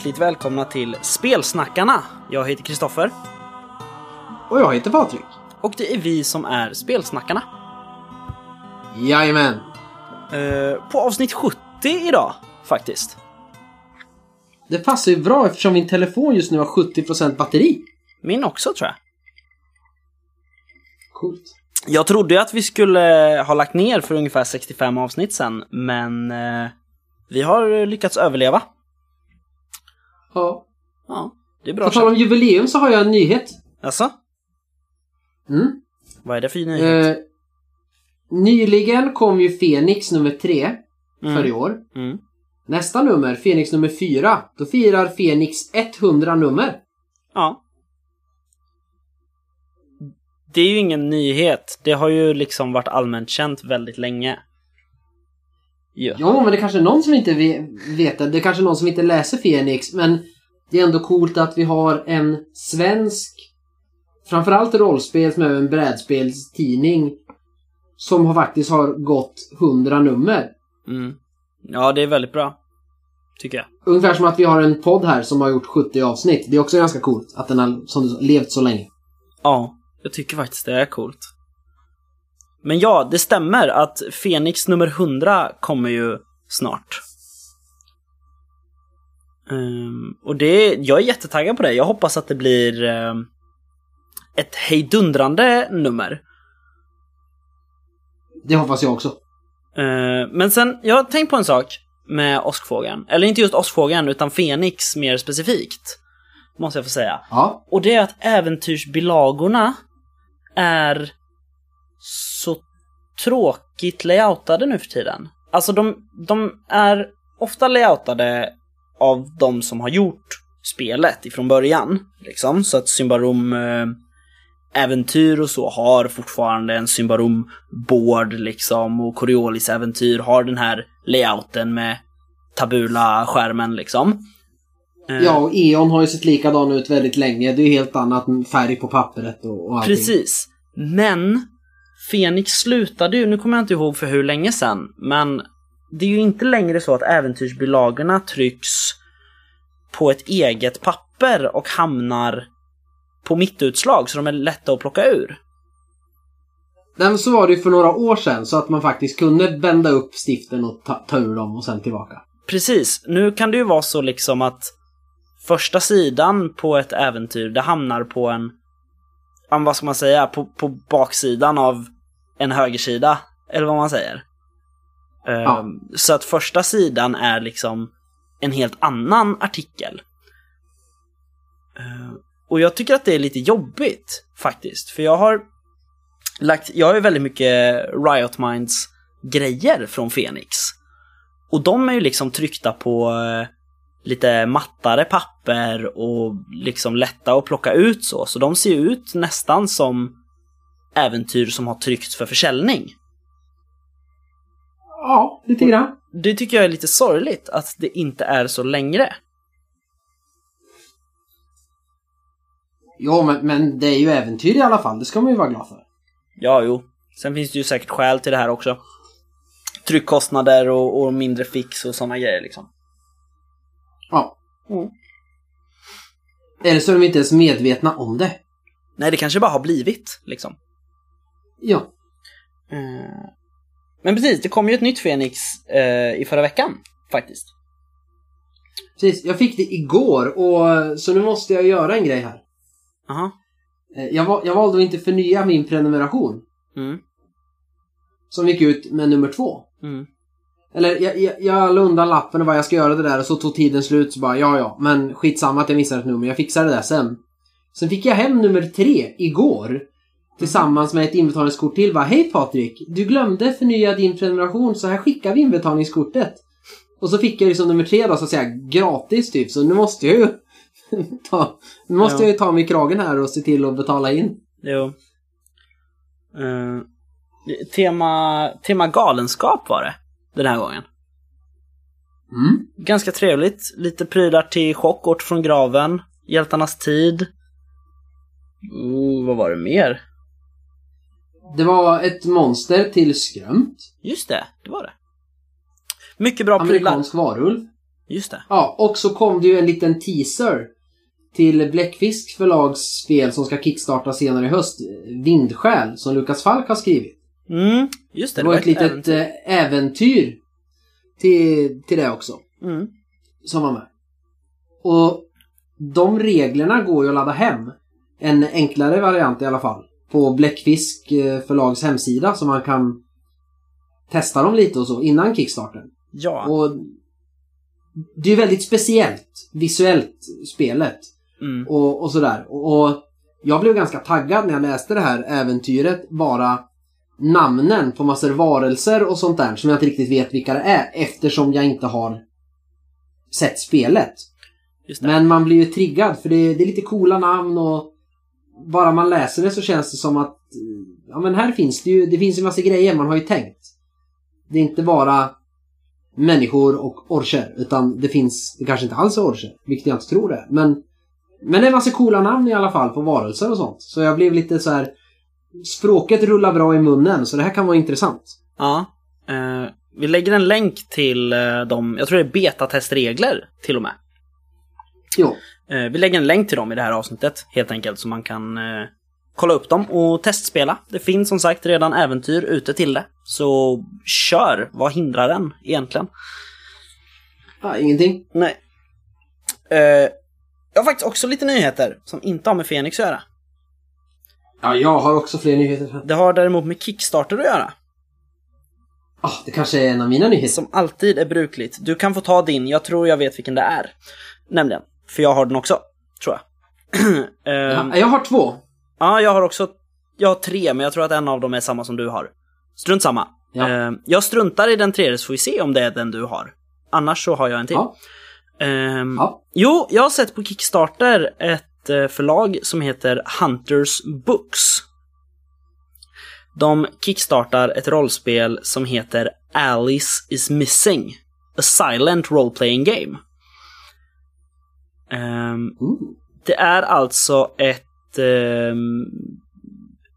Hjärtligt välkomna till Spelsnackarna! Jag heter Kristoffer Och jag heter Patrik. och det är vi som är Spelsnackarna. Jajamän. Eh, på avsnitt 70 idag, faktiskt. Det passar ju bra eftersom min telefon just nu har 70% batteri. Min också tror jag. Coolt. Jag trodde ju att vi skulle ha lagt ner för ungefär 65 avsnitt sen, men eh, vi har lyckats överleva. Ja. Ja, det är På bra. tal om jubileum så har jag en nyhet. Alltså, Mm. vad är det för nyhet? Eh, nyligen kom ju Fenix nummer 3 för i år. Mm. Nästa nummer, Fenix nummer 4, då firar Fenix 100 nummer. Ja. Det är ju ingen nyhet. Det har ju liksom varit allmänt känt väldigt länge. Ja. Jo, men det är kanske är någon som inte ve- vet det. Det är kanske någon som inte läser Fenix, men det är ändå coolt att vi har en svensk, framförallt rollspels men även brädspelstidning, som har faktiskt har gått 100 nummer. Mm. Ja, det är väldigt bra. Tycker jag. Ungefär som att vi har en podd här som har gjort 70 avsnitt. Det är också ganska coolt att den har som du sa, levt så länge. Ja, jag tycker faktiskt det är coolt. Men ja, det stämmer att Fenix nummer 100 kommer ju snart. Ehm, och det, jag är jättetaggad på det. Jag hoppas att det blir ehm, ett hejdundrande nummer. Det hoppas jag också. Eh, men sen, jag har tänkt på en sak med åskfågeln. Eller inte just åskfågeln, utan Fenix mer specifikt. Måste jag få säga. Ja. Och det är att äventyrsbilagorna är så tråkigt layoutade nu för tiden. Alltså de, de är ofta layoutade av de som har gjort spelet ifrån början. Liksom. Så att Symbarom eh, äventyr och så har fortfarande en Symbarom board liksom och Coriolis äventyr har den här layouten med tabula-skärmen liksom. Eh, Ja, och E.ON har ju sett likadan ut väldigt länge. Det är ju helt annat färg på pappret och, och allting. Precis. Men Fenix slutade ju, nu kommer jag inte ihåg för hur länge sedan, men det är ju inte längre så att äventyrsbilagorna trycks på ett eget papper och hamnar på mittutslag så de är lätta att plocka ur. Nej, men så var det ju för några år sedan så att man faktiskt kunde bända upp stiften och ta, ta ur dem och sen tillbaka. Precis, nu kan det ju vara så liksom att första sidan på ett äventyr, det hamnar på en, vad ska man säga, på, på baksidan av en högersida, eller vad man säger. Ja. Ehm, Så att första sidan är liksom en helt annan artikel. Ehm, Och jag tycker att det är lite jobbigt faktiskt, för jag har lagt, jag har ju väldigt mycket Riot Minds grejer från Fenix. Och de är ju liksom tryckta på eh, lite mattare papper och liksom lätta att plocka ut så. Så de ser ut nästan som äventyr som har tryckts för försäljning. Ja, lite grann. Det tycker jag är lite sorgligt att det inte är så längre. Jo, men, men det är ju äventyr i alla fall. Det ska man ju vara glad för. Ja, jo. Sen finns det ju säkert skäl till det här också. Tryckkostnader och, och mindre fix och sådana grejer liksom. Ja. Mm. Eller så är de inte ens medvetna om det. Nej, det kanske bara har blivit liksom. Ja. Eh, Men precis, det kom ju ett nytt Fenix eh, i förra veckan faktiskt. Precis, jag fick det igår och så nu måste jag göra en grej här. Aha. Eh, Jag, jag valde att inte förnya min prenumeration. Mm. Som gick ut med nummer två. Mm. Eller jag, jag, jag la undan lappen och bara jag ska göra det där och så tog tiden slut så bara ja ja men skitsamma att jag missade ett nummer, jag fixar det där sen. Sen fick jag hem nummer tre igår. Tillsammans med ett inbetalningskort till bara Hej Patrik! Du glömde förnya din prenumeration så här skickar vi inbetalningskortet. Och så fick jag liksom nummer tre då så att säga gratis typ så nu måste jag ju ta, nu måste Ja. jag ju ta mig i kragen här och se till att betala in. Jo. Eh, tema, tema galenskap var det den här gången. Mm. Ganska trevligt. Lite prylar till chock, ort från graven, hjältarnas tid. Oh, vad var det mer? Det var ett monster till skrömt. Just det, det var det. Mycket bra prylar. Amerikansk varulv. Just det. Ja, och så kom det ju en liten teaser till Bläckfisk förlags spel som ska kickstarta senare i höst. Vindskäl, som Lukas Falk har skrivit. Mm, just det. Det var ett litet äventyr. äventyr, äventyr till, till det också. Mm. Som var med. Och de reglerna går ju att ladda hem. En enklare variant i alla fall. På Bläckfisk eh, förlags hemsida så man kan testa dem lite och så innan kickstarten. Ja. Och det är väldigt speciellt visuellt spelet Mm. och, och sådär. Och, och jag blev ganska taggad när jag läste det här äventyret. Bara namnen på massor varelser och sånt där som jag inte riktigt vet vilka det är eftersom jag inte har sett spelet. Men man blir ju triggad för det, det är lite coola namn och bara man läser det så känns det som att eh, ja men här finns det ju, det finns ju massa grejer man har ju tänkt. Det är inte bara människor och orcher utan det finns, det kanske inte alls är orcher, vilket jag inte tror det är. Men, men det är massa coola namn i alla fall på varelser och sånt. Så jag blev lite så här språket rullar bra i munnen så det här kan vara intressant. Ja. Eh, vi lägger en länk till eh, de, jag tror det är betatestregler till och med. Jo. Eh, vi lägger en länk till dem i det här avsnittet helt enkelt så man kan eh, kolla upp dem och testspela. Det finns som sagt redan äventyr ute till det. Så kör, vad hindrar den egentligen? Ja, ingenting. Nej. Eh, jag har faktiskt också lite nyheter som inte har med Fenix att göra. Ja, jag har också fler nyheter. Det har däremot med Kickstarter att göra. Ah, det kanske är en av mina nyheter. Som alltid är brukligt. Du kan få ta din, jag tror jag vet vilken det är. Nämligen. För jag har den också, tror jag. Ehm, Ja, jag har två. Ja, jag har också jag har tre, men jag tror att en av dem är samma som du har. Strunt samma. Ja. Ehm, jag struntar i den tredje så får vi se om det är den du har. Annars så har jag en till. Ja. Ehm, Ja. Jo, jag har sett på Kickstarter ett eh, förlag som heter Hunters Books. De kickstartar ett rollspel som heter Alice is missing. A silent role-playing game. Ooh. det är alltså ett, ehm,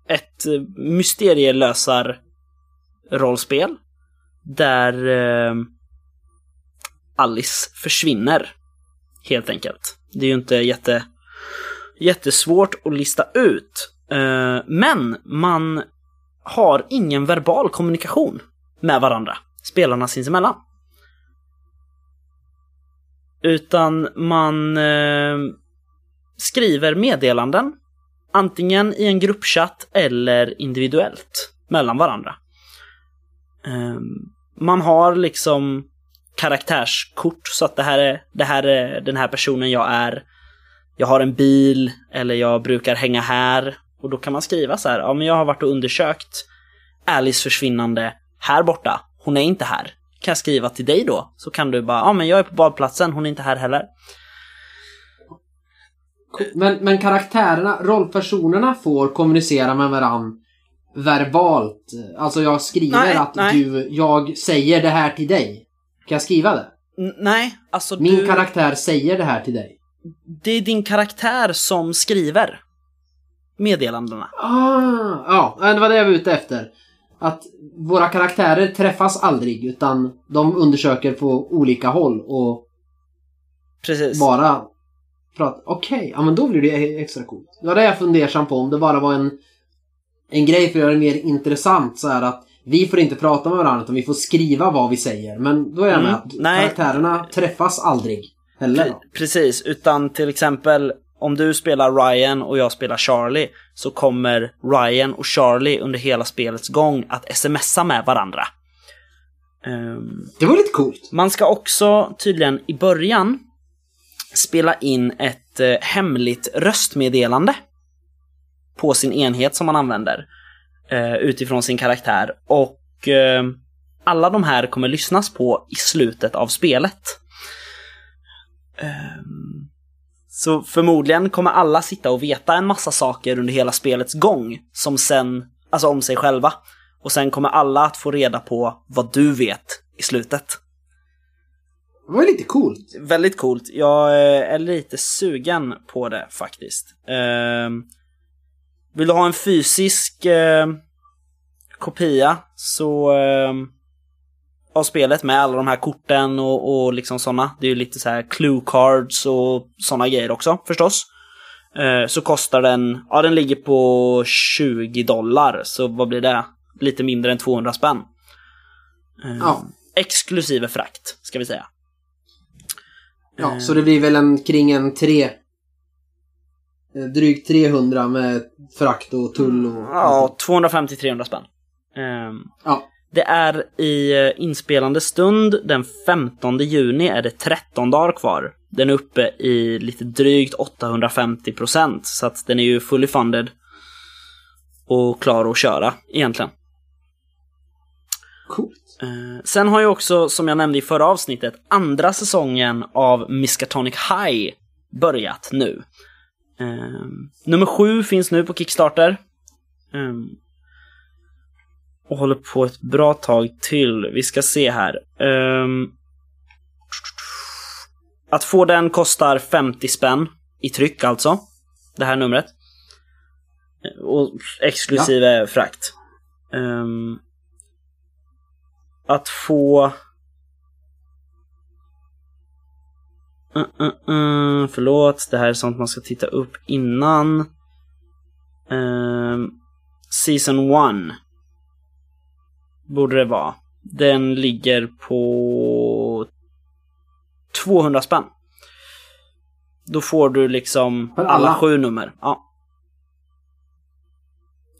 ett mysterielösar rollspel där ehm, Alice försvinner. Helt enkelt. Det är ju inte jätte, jättesvårt att lista ut. Eh, men man har ingen verbal kommunikation med varandra, spelarna sinsemellan. Utan man eh, skriver meddelanden, antingen i en gruppchatt eller individuellt mellan varandra. Eh, man har liksom karaktärskort så att det här är, det här är den här personen jag är. Jag har en bil eller jag brukar hänga här och då kan man skriva så här, ja men jag har varit och undersökt Alice försvinnande här borta. Hon är inte här. Kan jag skriva till dig då? Så kan du bara, ja men jag är på badplatsen, hon är inte här heller. Men, men karaktärerna, rollpersonerna får kommunicera med varann verbalt. Alltså jag skriver Nej, att nej. du, jag säger det här till dig. Kan jag skriva det? N- nej, alltså Min du, karaktär säger det här till dig. Det är din karaktär som skriver meddelandena. Ah, ja, det var det jag var ute efter. Att våra karaktärer träffas aldrig utan de undersöker på olika håll och Precis. bara pratar. Okej, ja men då blir det extra coolt. Det var det jag fundersam på om det bara var en, en grej för att göra det mer intressant så här att vi får inte prata med varandra utan vi får skriva vad vi säger. Men då är jag med Mm, att nej. karaktärerna träffas aldrig. Heller. Pre- Precis, utan till exempel om du spelar Ryan och jag spelar Charlie så kommer Ryan och Charlie under hela spelets gång att smsa med varandra. Ehm, Det var lite coolt. man ska också tydligen i början spela in ett eh, hemligt röstmeddelande på sin enhet som man använder eh, utifrån sin karaktär och eh, alla de här kommer lyssnas på i slutet av spelet. Ehm, så förmodligen kommer alla sitta och veta en massa saker under hela spelets gång som sen, alltså om sig själva. Och sen kommer alla att få reda på vad du vet i slutet. Det var lite coolt. Väldigt coolt. Jag eh, är lite sugen på det faktiskt. Ehm, vill du ha en fysisk eh, kopia så ehm, av spelet med alla de här korten och, och liksom sådana. Det är ju lite så här clue cards och sådana grejer också förstås. Eh, så kostar den, ja den ligger på 20 dollar, så vad blir det? Lite mindre än 200 spänn. Eh, Ja. Exklusive frakt, ska vi säga. Ja, så det blir väl en kring en tre... eh, Drygt 300 med frakt och tull och... Ja, 250-300 spänn. Ehm, Ja. Det är i eh, inspelande stund den 15 juni är det 13 dagar kvar. Den är uppe i lite drygt 850 procent så att den är ju fully funded och klar att köra egentligen. Coolt. Eh, sen har ju också, som jag nämnde i förra avsnittet, andra säsongen av Miskatonic High börjat nu. Eh, nummer sju finns nu på Kickstarter. Och håller på ett bra tag till. Vi ska se här. Eh, att få den kostar 50 spänn i tryck alltså. Det här numret. Och exklusive frakt. Ehm, att få... Uh, uh, uh, förlåt, det här är sånt man ska titta upp innan. Ehm, season 1. Borde det vara. Den ligger på 200 spänn. Då får du liksom alla, alla? sju nummer. Ja,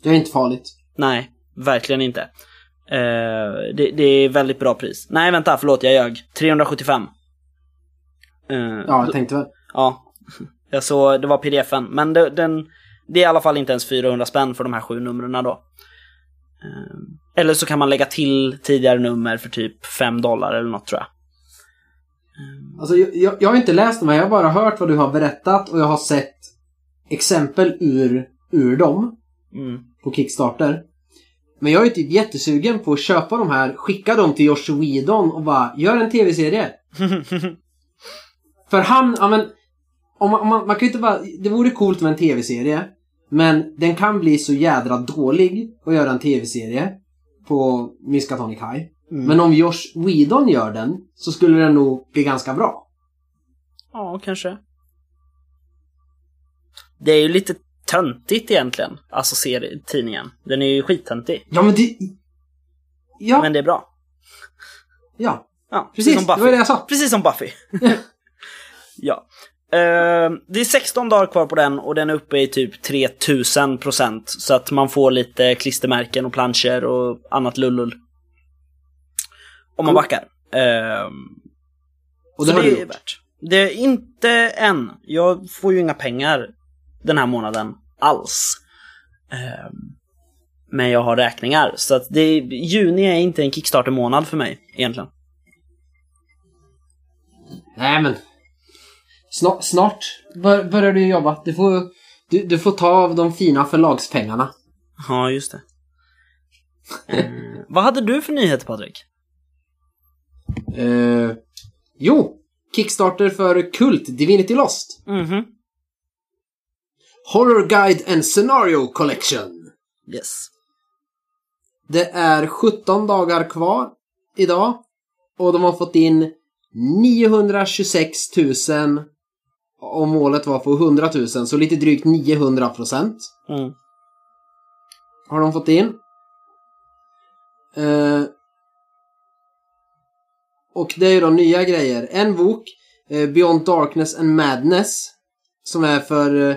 Det är inte farligt. nej, verkligen inte. Eh, det, det är väldigt bra pris. Nej, vänta, förlåt, jag ljög. 375. Eh, Ja, jag tänkte väl. Ja, jag såg, det var pdfen. Men det, den, det är i alla fall inte ens 400 spänn för de här sju numren då. Eh, Eller så kan man lägga till tidigare nummer för typ 5 dollar eller något tror jag. Alltså, jag, jag, jag har inte läst dem här, jag har bara hört vad du har berättat och jag har sett exempel ur, ur dem Mm. på Kickstarter. Men jag är typ jättesugen på att köpa de här, skicka dem till Josh Whedon och bara gör en tv-serie. För han, ja men, om man, om man, man kan ju inte bara, det vore coolt med en tv-serie. Men den kan bli så jädra dålig att göra en tv-serie på Miskatonic High. Mm. Men om Josh Whedon gör den så skulle den nog bli ganska bra. Ja, kanske. Det är ju lite töntigt egentligen, alltså ser tidningen. Den är ju skittöntig. Ja men det... Ja, Men det är bra. ja. Ja, Precis, som det Buffy. var det jag sa. Precis som Buffy. ja. Eh, det är 16 dagar kvar på den och den är uppe i typ 3000 procent. Så att man får lite klistermärken och planscher och annat lullull. Om man backar. Eh, Och det så har det du är gjort. värt. Det är inte än. Jag får ju inga pengar den här månaden alls. Eh, men jag har räkningar. Så att det, juni är inte en Kickstarter-månad för mig egentligen. Nej men. Snart, snart bör, börjar du jobba. Du får, du, du får ta av de fina förlagspengarna. Ja, just det. Eh, vad hade du för nyheter Patrik? Eh, jo, Kickstarter för Kult Divinity Lost. Mhm. Horror Guide and Scenario Collection. Yes. Det är 17 dagar kvar idag. Och de har fått in 926 000 och målet var på 100 000, så lite drygt 900 procent Mm. har de fått in. Eh, och det är ju då nya grejer. En bok, eh, Beyond Darkness and Madness, som är för eh,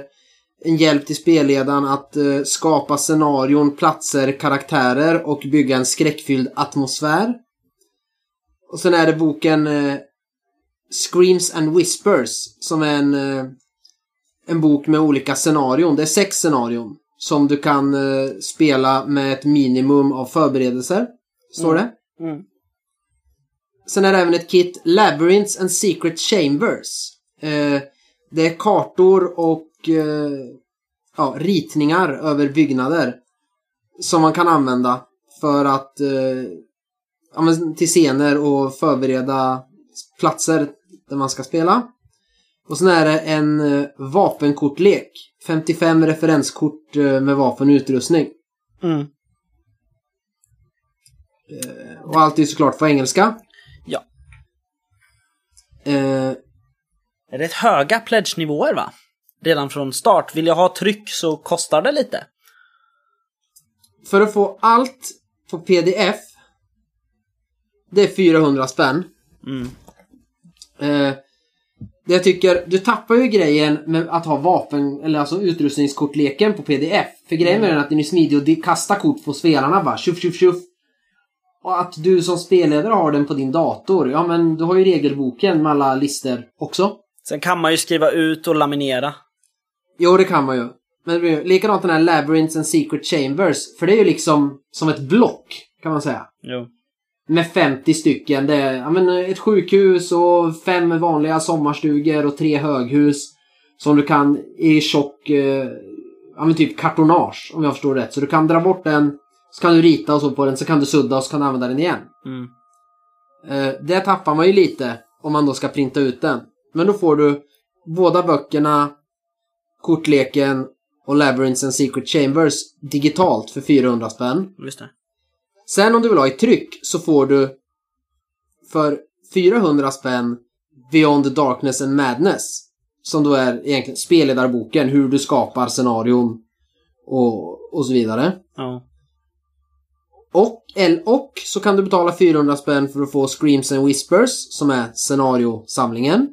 en hjälp till spelledaren att eh, skapa scenarion, platser, karaktärer och bygga en skräckfylld atmosfär. Och sen är det boken eh, Screams and Whispers, som är en, eh, en bok med olika scenarion. Det är sex scenarion som du kan eh, spela med ett minimum av förberedelser. Står Mm. det. Mm. Sen är det även ett kit Labyrinths and Secret Chambers. Eh, det är kartor och ja, ritningar över byggnader. Som man kan använda för att ja, till scener och förbereda platser där man ska spela. Och sen är det en eh, vapenkortlek. 55 referenskort eh, med vapen och utrustning. Mm. Eh, och allt är såklart på engelska. Ja. Eh, Är det ett höga pledge-nivåer va? Redan från start. Vill jag ha tryck så kostar det lite. för att få allt på pdf. Det är 400 spänn. Mm. Eh, jag tycker, du tappar ju grejen med att ha vapen, eller alltså utrustningskortleken på pdf. För grejen med den är att den är smidig och det kastar kort på spelarna bara. Tjuff, tjuff, tjuff. Och att du som spelledare har den på din dator. Ja men du har ju regelboken med alla lister också. Sen kan man ju skriva ut och laminera. Jo, det kan man ju. Men det likadant den här Labyrinths and Secret Chambers. För det är ju liksom som ett block, kan man säga. Jo. Med 50 stycken. Det är ja, men ett sjukhus och fem vanliga sommarstugor och tre höghus. Som du kan i tjock, eh, ja men typ kartonage om jag förstår rätt. Så du kan dra bort den, så kan du rita och så på den, så kan du sudda och så kan du använda den igen. Mm. Eh, det tappar man ju lite om man då ska printa ut den. Men då får du båda böckerna, kortleken och Labyrinths and Secret Chambers digitalt för 400 spänn. Just det. Sen om du vill ha i tryck så får du för 400 spänn Beyond the Darkness and Madness. Som då är egentligen spelledarboken, hur du skapar scenarion och, och så vidare. Ja. Och, eller, och så kan du betala 400 spänn för att få Screams and Whispers som är scenariosamlingen.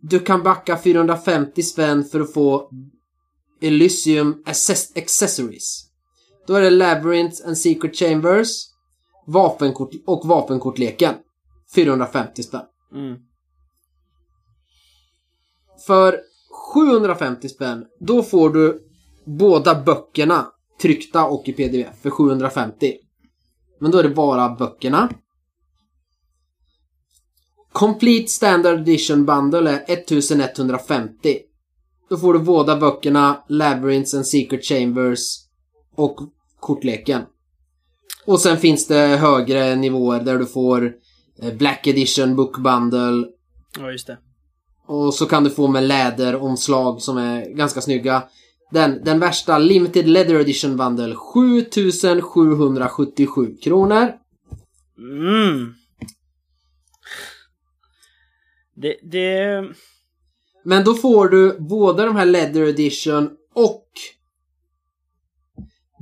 Du kan backa 450 spänn för att få Elysium Access- Accessories. Då är det Labyrinth and Secret Chambers vapenkort och vapenkortleken. 450 spänn. Mm. För 750 spänn, då får du båda böckerna tryckta och i pdf för 750. Men då är det bara böckerna. Complete Standard Edition Bundle är 1150. Då får du båda böckerna, Labyrinths and Secret Chambers och kortleken. Och sen finns det högre nivåer där du får eh, Black Edition Book Bundle Ja, just det. och så kan du få med läderomslag som är ganska snygga. Den, den värsta Limited Leather Edition Bundle 7777 kronor. Mm. Det, det... Men då får du både de här Leather Edition och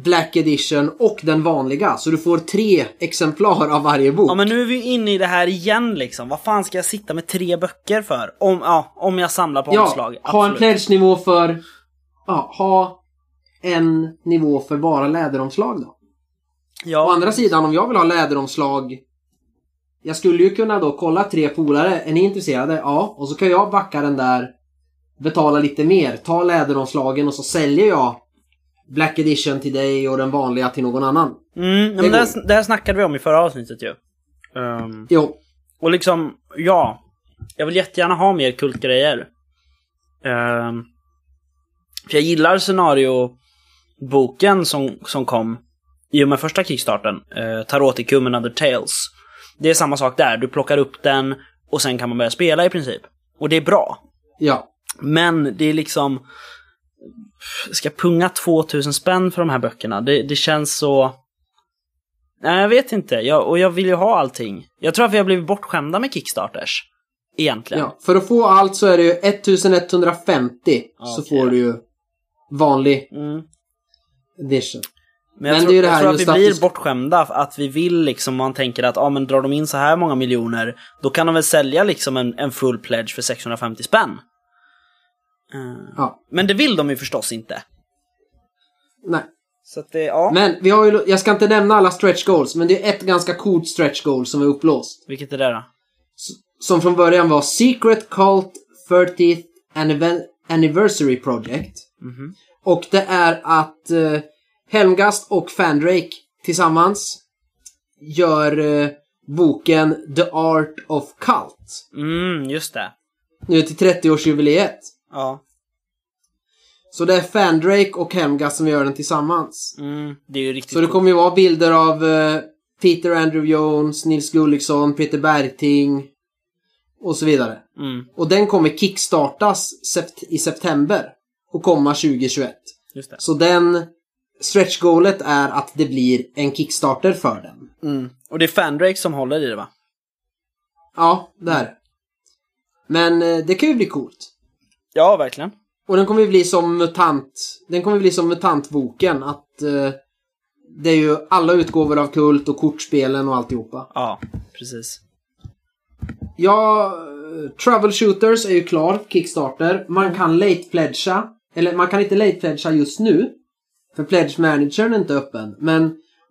Black Edition och den vanliga. Så du får tre exemplar av varje bok. Ja men nu är vi inne i det här igen liksom. Vad fan ska jag sitta med tre böcker för? Om, ja, om jag samlar på ja, omslag. ha en pledge-nivå för... Ja, ha en nivå för bara läderomslag då. Å Ja, andra sidan, om jag vill ha läderomslag Jag skulle ju kunna då kolla tre polare, är ni intresserade? Ja, och så kan jag backa den där Betala lite mer, ta läderomslagen och så säljer jag Black Edition till dig och den vanliga till någon annan. mm, det men det, här, det här snackade vi om i förra avsnittet ju. Ehm, Jo, och liksom, ja. Jag vill jättegärna ha mer kultgrejer. Um, för jag gillar scenarioboken som, som kom i och med första kickstarten. Uh, Taroticum and Other Tales. Det är samma sak där, du plockar upp den och sen kan man börja spela i princip. Och det är bra. ja. Men det är liksom... Ska punga 2000 spänn för de här böckerna? Det, det känns så... Nej, jag vet inte. Jag, och jag vill ju ha allting. Jag tror att vi har blivit bortskämda med Kickstarters. Egentligen. ja. För att få allt så är det ju 1150 så Okej. får du ju vanlig Mm. edition. Men jag Men tror, det är det jag tror att vi blir bortskämda. Att vi vill liksom, man tänker att ah, men drar de in så här många miljoner, då kan de väl sälja liksom en, en full pledge för 650 spänn. Eh, Ja, Men det vill de ju förstås inte. nej. Så att det, ja. Men vi har ju, jag ska inte nämna alla stretch goals, men det är ett ganska coolt stretch goal som är upplåst. Vilket är det då? Som från början var Secret Cult 30th Anniven- Anniversary Project. Mhm. Och det är att eh, Helmgast och Fandrake tillsammans gör eh, boken The Art of Cult. Mm, just det. Nu till 30-årsjubileet. Ja. Så det är Fandrake och Helmgast som gör den tillsammans. Mm, det är ju riktigt Så det kommer ju vara bilder av eh, Peter Andrew Jones, Nils Gulliksson, Peter Bergting och så vidare. Mm, Och den kommer kickstartas sept- i september och komma 2021. just det. Så den stretch-goalet är att det blir en Kickstarter för den. Mm. Och det är Fandrake som håller i det va? Ja, där. Men eh, det kan ju bli coolt. Ja, verkligen. Och den kommer ju bli som MUTANT. Den kommer bli som MUTANT-boken. Att eh, det är ju alla utgåvor av Kult och kortspelen och alltihopa. Ja, precis. Ja, eh, Troubleshooters är ju klar, Kickstarter. Man kan late pledgea. Eller man kan inte late pledgea just nu. För pledge managern är inte öppen. Men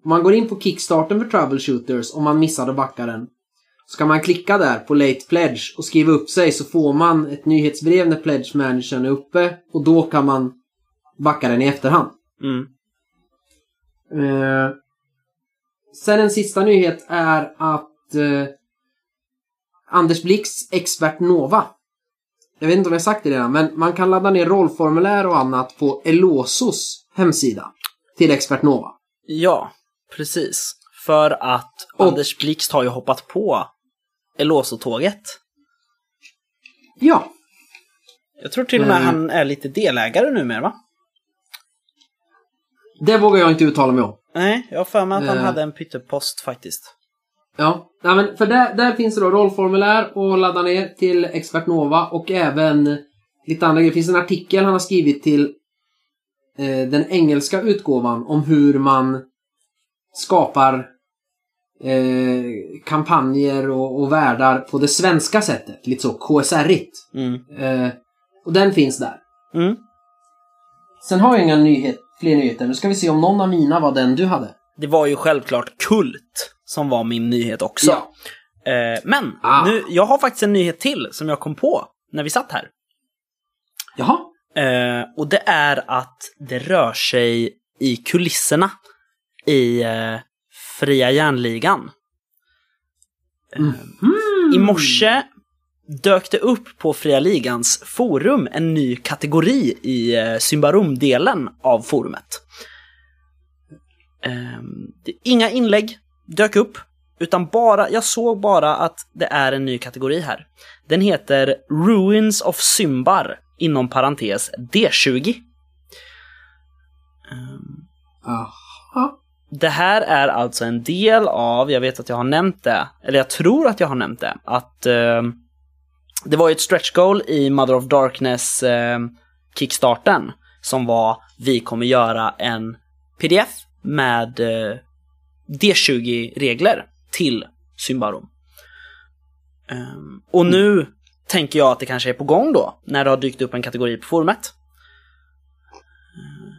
om man går in på Kickstarten för Troubleshooters om man missade backaren. Ska man klicka där på Late Pledge och skriva upp sig så får man ett nyhetsbrev när Pledge Managern är uppe och då kan man backa den i efterhand. Mm. Eh, sen en sista nyhet är att eh, Anders Blix Expert Nova. Jag vet inte om jag sagt det redan, men man kan ladda ner rollformulär och annat på Elosos hemsida till Expert Nova. Ja, precis. För att Och- Anders Blixt har ju hoppat på Eloso-tåget. Ja, Jag tror till och med Mm. han är lite delägare numera va? det vågar jag inte uttala mig om. Nej, jag har för mig att han Eh. hade en pyttepost faktiskt. Ja, nej, men för där, där finns det då rollformulär att ladda ner till Expert Nova och även lite andra grejer. Det finns en artikel han har skrivit till eh, den engelska utgåvan om hur man skapar eh, kampanjer och, och världar på det svenska sättet. Lite så KSR-igt. Mm. Eh, och den finns där. Mm. Sen har jag inga nyhet, fler nyheter. Nu ska vi se om någon av mina var den du hade. Det var ju självklart Kult som var min nyhet också. Ja. Eh, men, Ah. nu, jag har faktiskt en nyhet till som jag kom på när vi satt här. Jaha. Eh, och det är att det rör sig i kulisserna i eh, Fria Järnligan. Eh, I morse dök det upp på Fria Ligans forum en ny kategori i eh, Symbarum-delen av forumet. Eh, det, inga inlägg dök upp, utan bara, jag såg bara att det är en ny kategori här. Den heter Ruins of Symbar, inom parentes D20. Jaha. Det här är alltså en del av, jag vet att jag har nämnt det, eller jag tror att jag har nämnt det, att eh, det var ju ett stretch goal i Mother of Darkness eh, kickstarten som var vi kommer göra en pdf med eh, D20-regler till Symbarom. Ehm, och nu tänker jag att det kanske är på gång då, när det har dykt upp en kategori på forumet.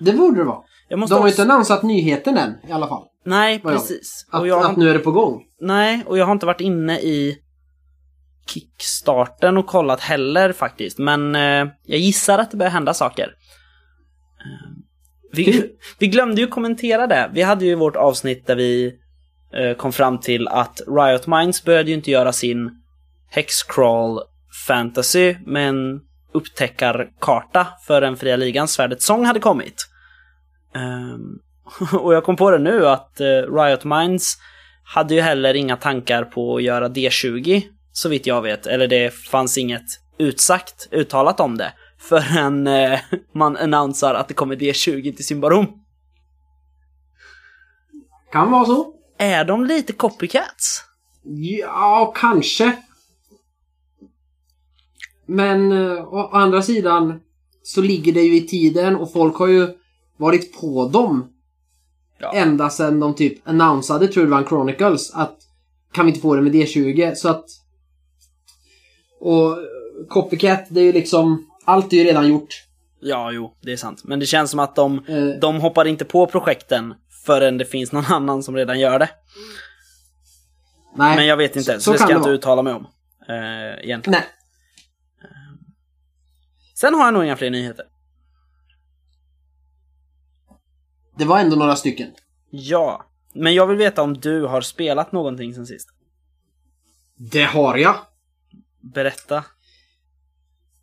Det borde det vara. De har också- inte annonsat nyheten än i alla fall. Nej, precis. Att, har att nu är det på gång. Nej, och jag har inte varit inne i Kickstarten och kollat heller faktiskt. Men eh, jag gissar att det börjar hända saker. Eh, vi, vi glömde ju kommentera det. Vi hade ju vårt avsnitt där vi eh, kom fram till att Riot Minds började ju inte göra sin Hexcrawl Fantasy med en upptäckarkarta förrän Fria Ligans Svärdets sång hade kommit. Ehm, och jag kom på det nu att eh, Riot Minds hade ju heller inga tankar på att göra D20, så vitt jag vet. Eller det fanns inget utsagt, uttalat om det. Förrän eh, man annonsar att det kommer D20 till Symbarom. Kan vara så. Är de lite copycats? Ja, kanske. Men eh, å andra sidan så ligger det ju i tiden och folk har ju varit på dem Ja. ända sedan de typ annonsade True Run Chronicles att kan vi inte få det med D20 så att och Copycat det är ju liksom allt är ju redan gjort. Ja, jo, det är sant. Men det känns som att de, Eh, de hoppar inte på projekten förrän det finns någon annan som redan gör det. nej. Men jag vet inte, så, så det ska jag inte vara. uttala mig om. Eh, egentligen. Nej. Sen har jag nog inga fler nyheter. Det var ändå några stycken. Ja, men jag vill veta om du har spelat någonting sen sist. Det har jag. Berätta.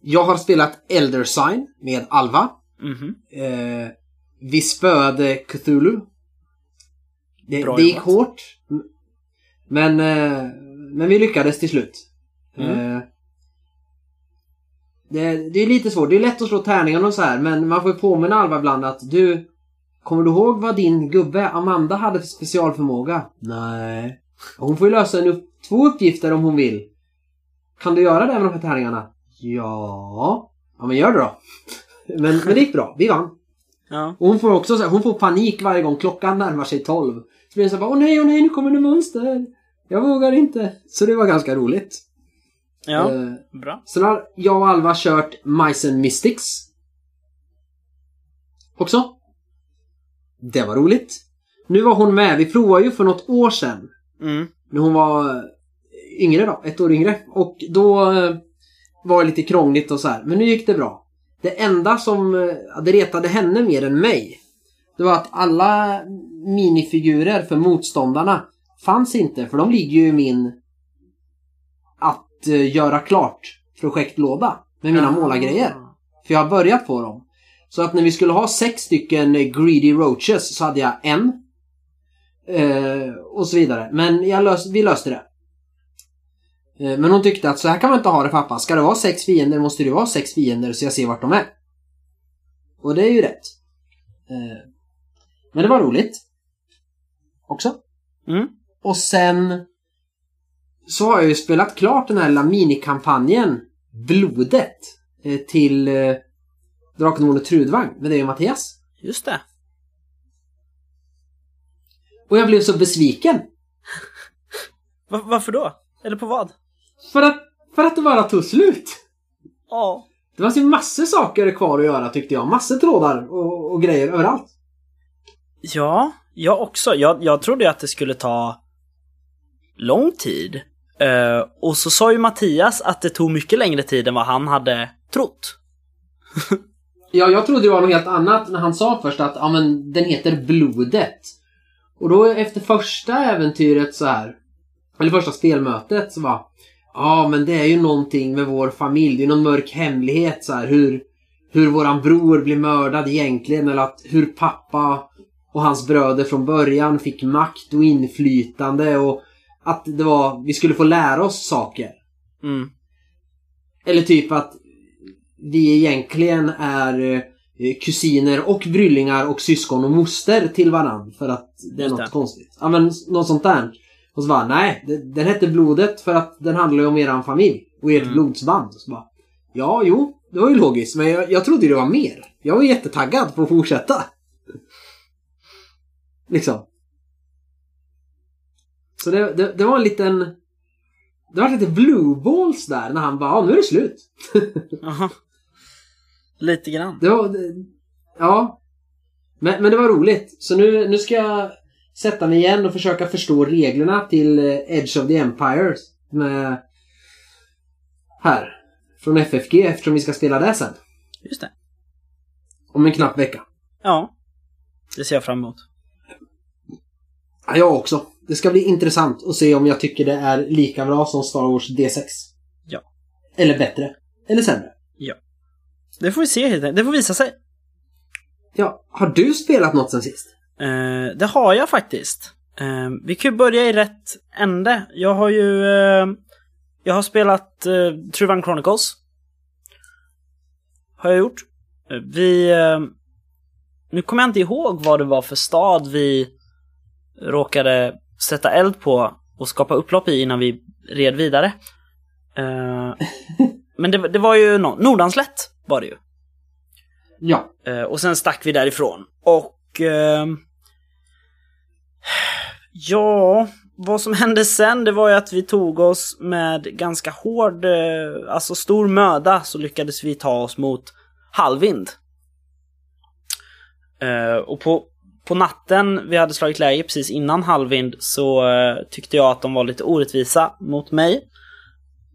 Jag har spelat Elder Sign med Alva. Mhm. Eh, vi spöade Cthulhu. Det, det gick hårt. Men, eh, men vi lyckades till slut. Mm. Eh, det, det är lite svårt. Det är lätt att slå tärningarna och så här. Men man får påminna Alva ibland att du kommer du ihåg vad din gubbe Amanda hade för specialförmåga? Nej. Hon får ju lösa en upp, två uppgifter om hon vill. Kan du göra det med de här tärningarna? Ja. Ja men gör det då. Men, men det gick bra, vi vann. Ja. Och hon får också så här, hon får panik varje gång klockan närmar sig 12. Så blir det så här, bara, åh nej, åh nej, nu kommer det monster. Jag vågar inte. Så det var ganska roligt. Ja, Eh, bra. Sen har jag och Alva kört Mice and Mystics. Också. Det var roligt. Nu var hon med. Vi provade ju för något år sedan. Mm. När hon var yngre då. Ett år yngre. Och då eh, var det lite krångligt och så här. Men nu gick det bra. Det enda som eh, det retade henne mer än mig. Det var att alla minifigurer för motståndarna fanns inte. För de ligger ju i min att eh, göra klart projektlåda. Med mina Ah. målargrejer. För jag har börjat på dem. Så att när vi skulle ha sex stycken eh, greedy roaches så hade jag en. Eh, och så vidare. Men jag lös, vi löste det. Eh, men hon tyckte att så här kan man inte ha det pappa. Ska det vara sex fiender måste det vara sex fiender så jag ser vart de är. Och det är ju rätt. Eh, men det var roligt. Också. Mm. Och sen så har jag ju spelat klart den här lilla minikampanjen Blodet eh, till eh, Draken och Trudvang med dig och Mattias. Just det. Och jag blev så besviken. Va- varför då? Eller på vad? För att, för att det bara tog slut. Ja. Det fanns ju massor saker kvar att göra tyckte jag. Massor trådar och, och grejer överallt. Ja, jag också. Jag, jag trodde att det skulle ta lång tid. Eh, och så sa ju Mattias att det tog mycket längre tid än vad han hade trott. Ja, jag trodde det var något helt annat när han sa först att ja, men, den heter Blodet. Och då efter första äventyret så här, eller första spelmötet så var ja men det är ju någonting med vår familj, det är någon mörk hemlighet så här hur, hur våran bror blir mördad egentligen eller att hur pappa och hans bröder från början fick makt och inflytande och att det var, vi skulle få lära oss saker. Mm. Eller typ att vi egentligen är eh, kusiner och bryllingar och syskon och moster till varann för att det är något det. konstigt. Ja men något sånt där. Och så bara, nej, den hette Blodet för att den handlar ju om eran familj och ert Mm. blodsband. Så bara, ja, jo, det var ju logiskt, men jag, jag trodde det var mer. Jag var jättetaggad på att fortsätta. Liksom. Så det, det, det var en liten... Det var lite blue balls där när han bara, ja nu är det slut. Aha. Lite grann. Det var... Det, ja. Men, men det var roligt. Så nu, nu ska jag sätta mig igen och försöka förstå reglerna till eh, Edge of the Empires. Med... Här. Från FFG eftersom vi ska spela det sen. Just det. Om en knapp vecka. Ja. Det ser jag fram emot. Ja, jag också. Det ska bli intressant att se om jag tycker det är lika bra som Star Wars D6. Ja. Eller bättre. Eller sämre. Det får vi se helt enkelt. Det får visa sig. Ja, har du spelat något sen sist? Eh, det har jag faktiskt. Eh, vi kan ju börja i rätt ände. Jag har ju... Eh, jag har spelat eh, Truvan Chronicles. Har jag gjort. Eh, vi... Eh, nu kommer jag inte ihåg vad det var för stad vi råkade sätta eld på och skapa upplopp i innan vi red vidare. Eh, men det, det var ju no Nordanslätt var det ju. Ja. Eh, och sen stack vi därifrån. Och... Eh, ja, vad som hände sen det var ju att vi tog oss med ganska hård, eh, alltså stor möda så lyckades vi ta oss mot halvvind. Eh, och på, på natten vi hade slagit läge precis innan halvvind så eh, tyckte jag att de var lite orättvisa mot mig.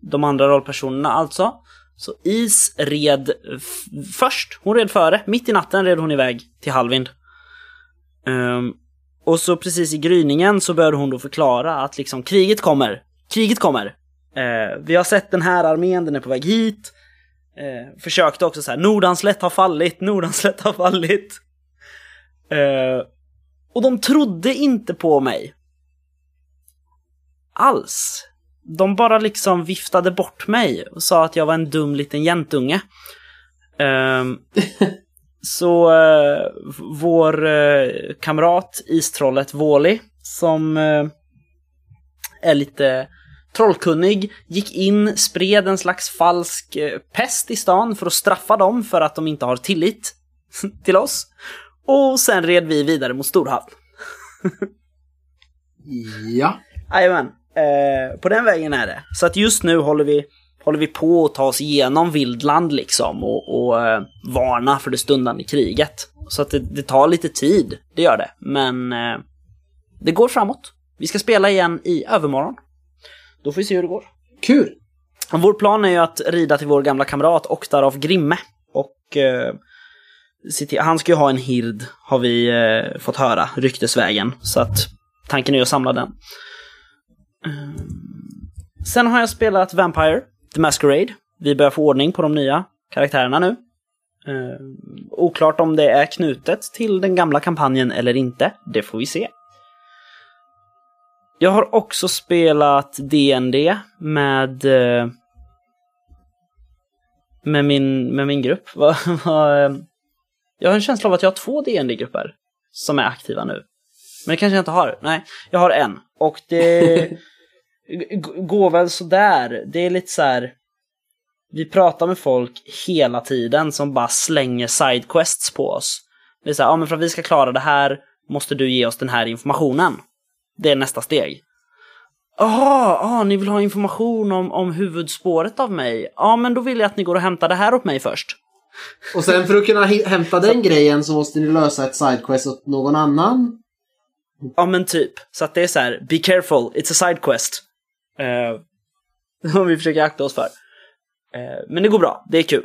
De andra rollpersonerna alltså. Så Is red först. Hon red före. Mitt i natten red hon iväg till Halvind. Um, ehm, och så precis i gryningen så började hon då förklara att liksom kriget kommer. Kriget kommer. Uh, vi har sett den här armén, den är på väg hit. Uh, försökte också så här, Nordanslätt har fallit, Nordanslätt har fallit. Uh, och de trodde inte på mig. Alls. De bara liksom viftade bort mig och sa att jag var en dum liten jäntunge. Ehm, så eh, vår eh, kamrat istrollet Wally som eh, är lite trollkunnig, gick in, spred en slags falsk pest i stan för att straffa dem för att de inte har tillit till oss. Och sen red vi vidare mot Storhavn. Ja. Jajamän, eh, på den vägen är det. Så att just nu håller vi, håller vi på att ta oss igenom Vildland liksom och, och eh, varna för det stundande kriget. Så att det, det tar lite tid, det gör det. Men eh, det går framåt. Vi ska spela igen i övermorgon. Då får vi se hur det går. Kul! Vår plan är ju att rida till vår gamla kamrat Oktar av Grimme. Och eh, han ska ju ha en hird, har vi eh, fått höra, ryktesvägen. Så att tanken är att samla den. Ehm, sen har jag spelat Vampire, The Masquerade. Vi börjar få ordning på de nya karaktärerna nu. Eh, oklart om det är knutet till den gamla kampanjen eller inte. Det får vi se. Jag har också spelat DND med eh, med min, med min grupp. Ehm, jag har en känsla av att jag har två DND-grupper som är aktiva nu. Men det kanske jag inte har. Nej, jag har en. Och det går väl sådär. Det är lite så här. Vi pratar med folk hela tiden som bara slänger sidequests på oss. Det är så här, ja men för att vi ska klara det här måste du ge oss den här informationen. Det är nästa steg. Jaha, ah, ni vill ha information om, om huvudspåret av mig? Ja, men då vill jag att ni går och hämtar det här åt mig först. Och sen för att kunna hämta den grejen så måste ni lösa ett sidequest åt någon annan. Ja, men typ. Så att det är så här, be careful, it's a side Eh, som vi försöker akta oss för. Eh, men det går bra, det är kul.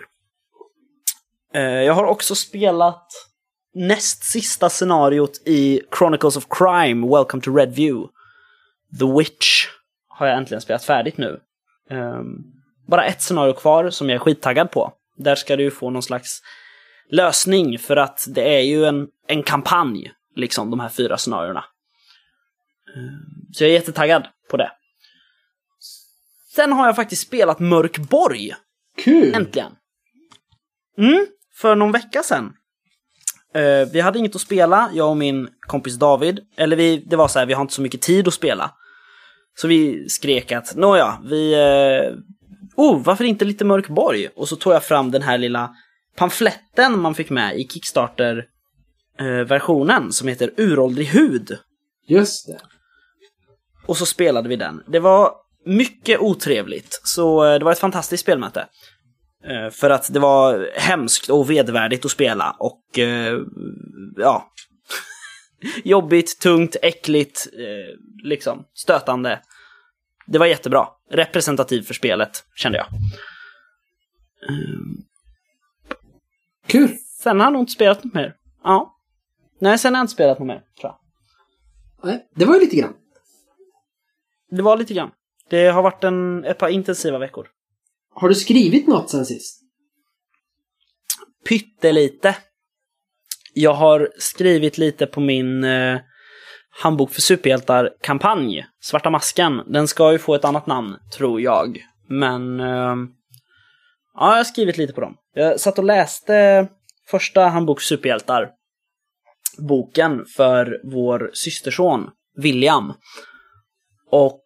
Eh, jag har också spelat näst sista scenariot i Chronicles of Crime, Welcome to Redview. The Witch har jag äntligen spelat färdigt nu. Ehm, bara ett scenario kvar som jag är skittaggad på. Där ska du få någon slags lösning för att det är ju en, en kampanj, liksom de här fyra scenarierna. Ehm, så jag är jättetaggad på det. Sen har jag faktiskt spelat Mörkborg, Kul! äntligen. Mm, för någon vecka sedan. Eh, vi hade inget att spela, jag och min kompis David. Eller vi, det var så här, vi har inte så mycket tid att spela. Så vi skrek att, nåja, vi... Eh, oh, varför inte lite Mörkborg? Och så tog jag fram den här lilla pamfletten man fick med i Kickstarter-versionen som heter Uråldrig hud. Just det. Och så spelade vi den. Det var mycket otrevligt, så eh, det var ett fantastiskt spelmöte. Eh, För att det var hemskt och vedervärdigt att spela och eh, ja. Jobbigt, tungt, äckligt, liksom stötande. Det var jättebra. Representativ för spelet, kände jag. Kul! Sen har jag nog inte spelat något mer. Ja. Nej, sen har jag inte spelat något mer, tror jag. Det var ju lite grann. Det var lite grann. Det har varit en, ett par intensiva veckor. Har du skrivit något sen sist? pyttelite. Jag har skrivit lite på min eh, handbok för superhjältar-kampanj, Svarta masken. Den ska ju få ett annat namn, tror jag. Men... Eh, ja, jag har skrivit lite på dem. Jag satt och läste första handbok för superhjältar, boken för vår systerson, William. Och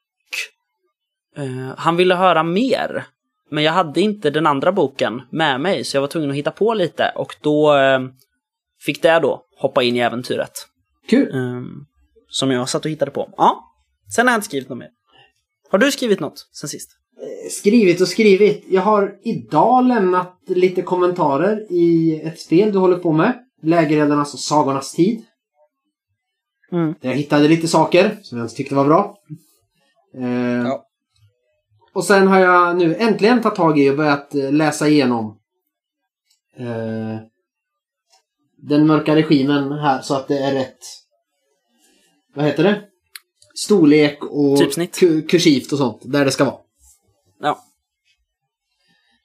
eh, han ville höra mer. Men jag hade inte den andra boken med mig, så jag var tvungen att hitta på lite. Och då eh, fick det då hoppa in i äventyret. Kul! Eh, som jag satt och hittade på. Ja, sen har jag inte skrivit något mer. Har du skrivit något sen sist? Skrivit och skrivit. Jag har idag lämnat lite kommentarer i ett spel du håller på med. Lägereldarnas och Sagornas tid. Mm. Där jag hittade lite saker som jag inte tyckte var bra. Eh, Ja. Och sen har jag nu äntligen tagit tag i och börjat eh, läsa igenom eh, den mörka regimen här så att det är rätt vad heter det? Storlek och Typsnitt. ku- kursivt och sånt. Där det ska vara. Ja.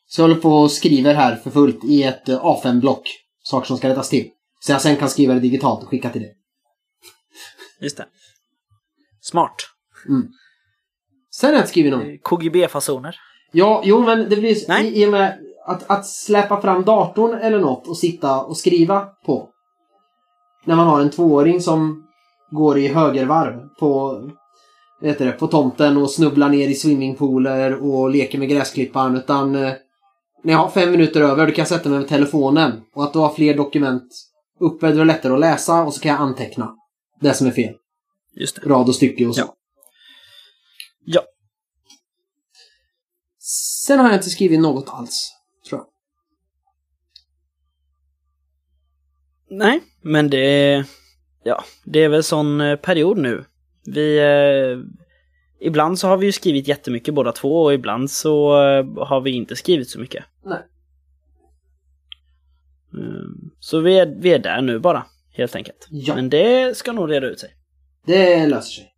Så jag håller på och skriver här för fullt i ett eh, A5-block. Saker som ska rättas till. Så jag sen kan skriva det digitalt och skicka till dig. Just det. Smart. Sen har jag inte skrivit någon. KGB-fasoner. Ja, jo men det blir Nej. i, i och med att, att släppa fram datorn eller något och sitta och skriva på. När man har en tvååring som går i högervarv på, heter det, på tomten och snubblar ner i swimmingpooler och leker med gräsklippan. Utan eh, när jag har fem minuter över då kan jag sätta mig med telefonen. Och att då ha fler dokument uppe, då är det lättare att läsa och så kan jag anteckna det som är fel. Just det. Rad och stycke och så. Ja. Sen har jag inte skrivit något alls, tror jag. Nej, men det. Ja, det är väl sån eh, period nu. Vi... Eh, ibland så har vi ju skrivit jättemycket båda två och ibland så eh, har vi inte skrivit så mycket. Nej. Mm, Så vi är, vi är där nu bara, helt enkelt. Ja. Men det ska nog reda ut sig. Det löser sig.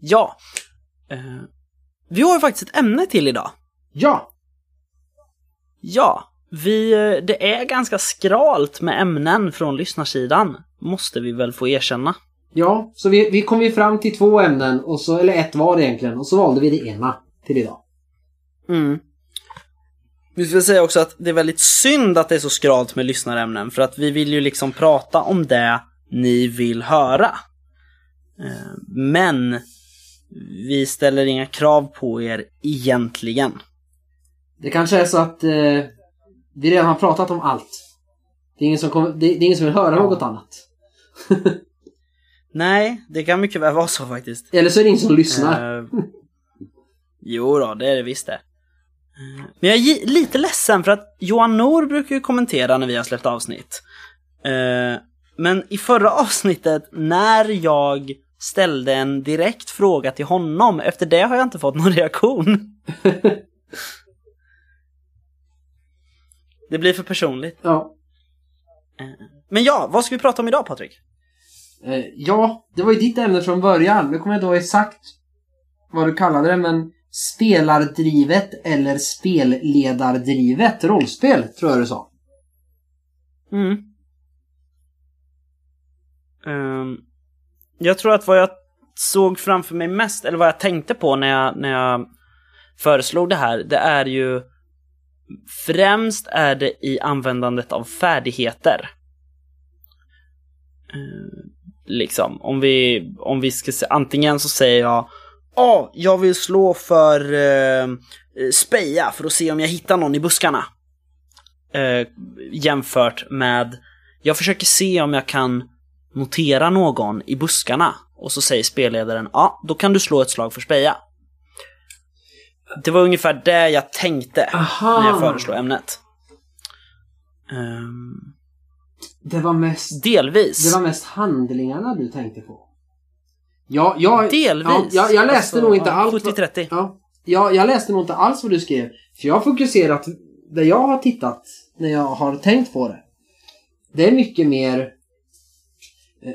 Ja. Vi har faktiskt ett ämne till idag. Ja! Ja, vi, eh, det är ganska skralt med ämnen från lyssnarsidan. Måste vi väl få erkänna. Ja, så vi, vi kom ju fram till två ämnen, och så, eller ett var egentligen, och så valde vi det ena till idag. Mm. Vi ska säga också att det är väldigt synd att det är så skralt med lyssnarämnen för att vi vill ju liksom prata om det ni vill höra. Eh, Men vi ställer inga krav på er egentligen. Det kanske är så att eh, vi redan har pratat om allt. Det är ingen som, kommer, det, det är ingen som vill höra något annat. Nej, det kan mycket väl vara så faktiskt. Eller så är det ingen som lyssnar. Eh, jo då, det är det visst det. Men jag är lite ledsen för att Johan Nor brukar ju kommentera när vi har släppt avsnitt. Eh, Men i förra avsnittet, när jag ställde en direkt fråga till honom, efter det har jag inte fått någon reaktion. Det blir för personligt. ja. Men ja, vad ska vi prata om idag Patrik? Eh, ja, det var ju ditt ämne från början. Nu kommer jag då exakt vad du kallade det, men spelardrivet eller spelledardrivet rollspel, tror jag du sa. Mm. Ehm, jag tror att vad jag såg framför mig mest, eller vad jag tänkte på när jag, när jag föreslog det här, det är ju främst är det i användandet av färdigheter. Eh, liksom, om vi, om vi ska se, antingen så säger jag Åh, jag vill slå för eh, speja för att se om jag hittar någon i buskarna eh, jämfört med jag försöker se om jag kan notera någon i buskarna och så säger spelledaren ja, då kan du slå ett slag för speja. Det var ungefär det jag tänkte Aha! när jag föreslog ämnet. Ehm, Det var mest, delvis. det var mest handlingarna du tänkte på. Ja, jag, Delvis. Ja, jag, jag läste Alltså, nog inte vad- 70-30. Ja, jag, jag läste nog inte alls vad du skrev. För jag har fokuserat, där jag har tittat, när jag har tänkt på det. Det är mycket mer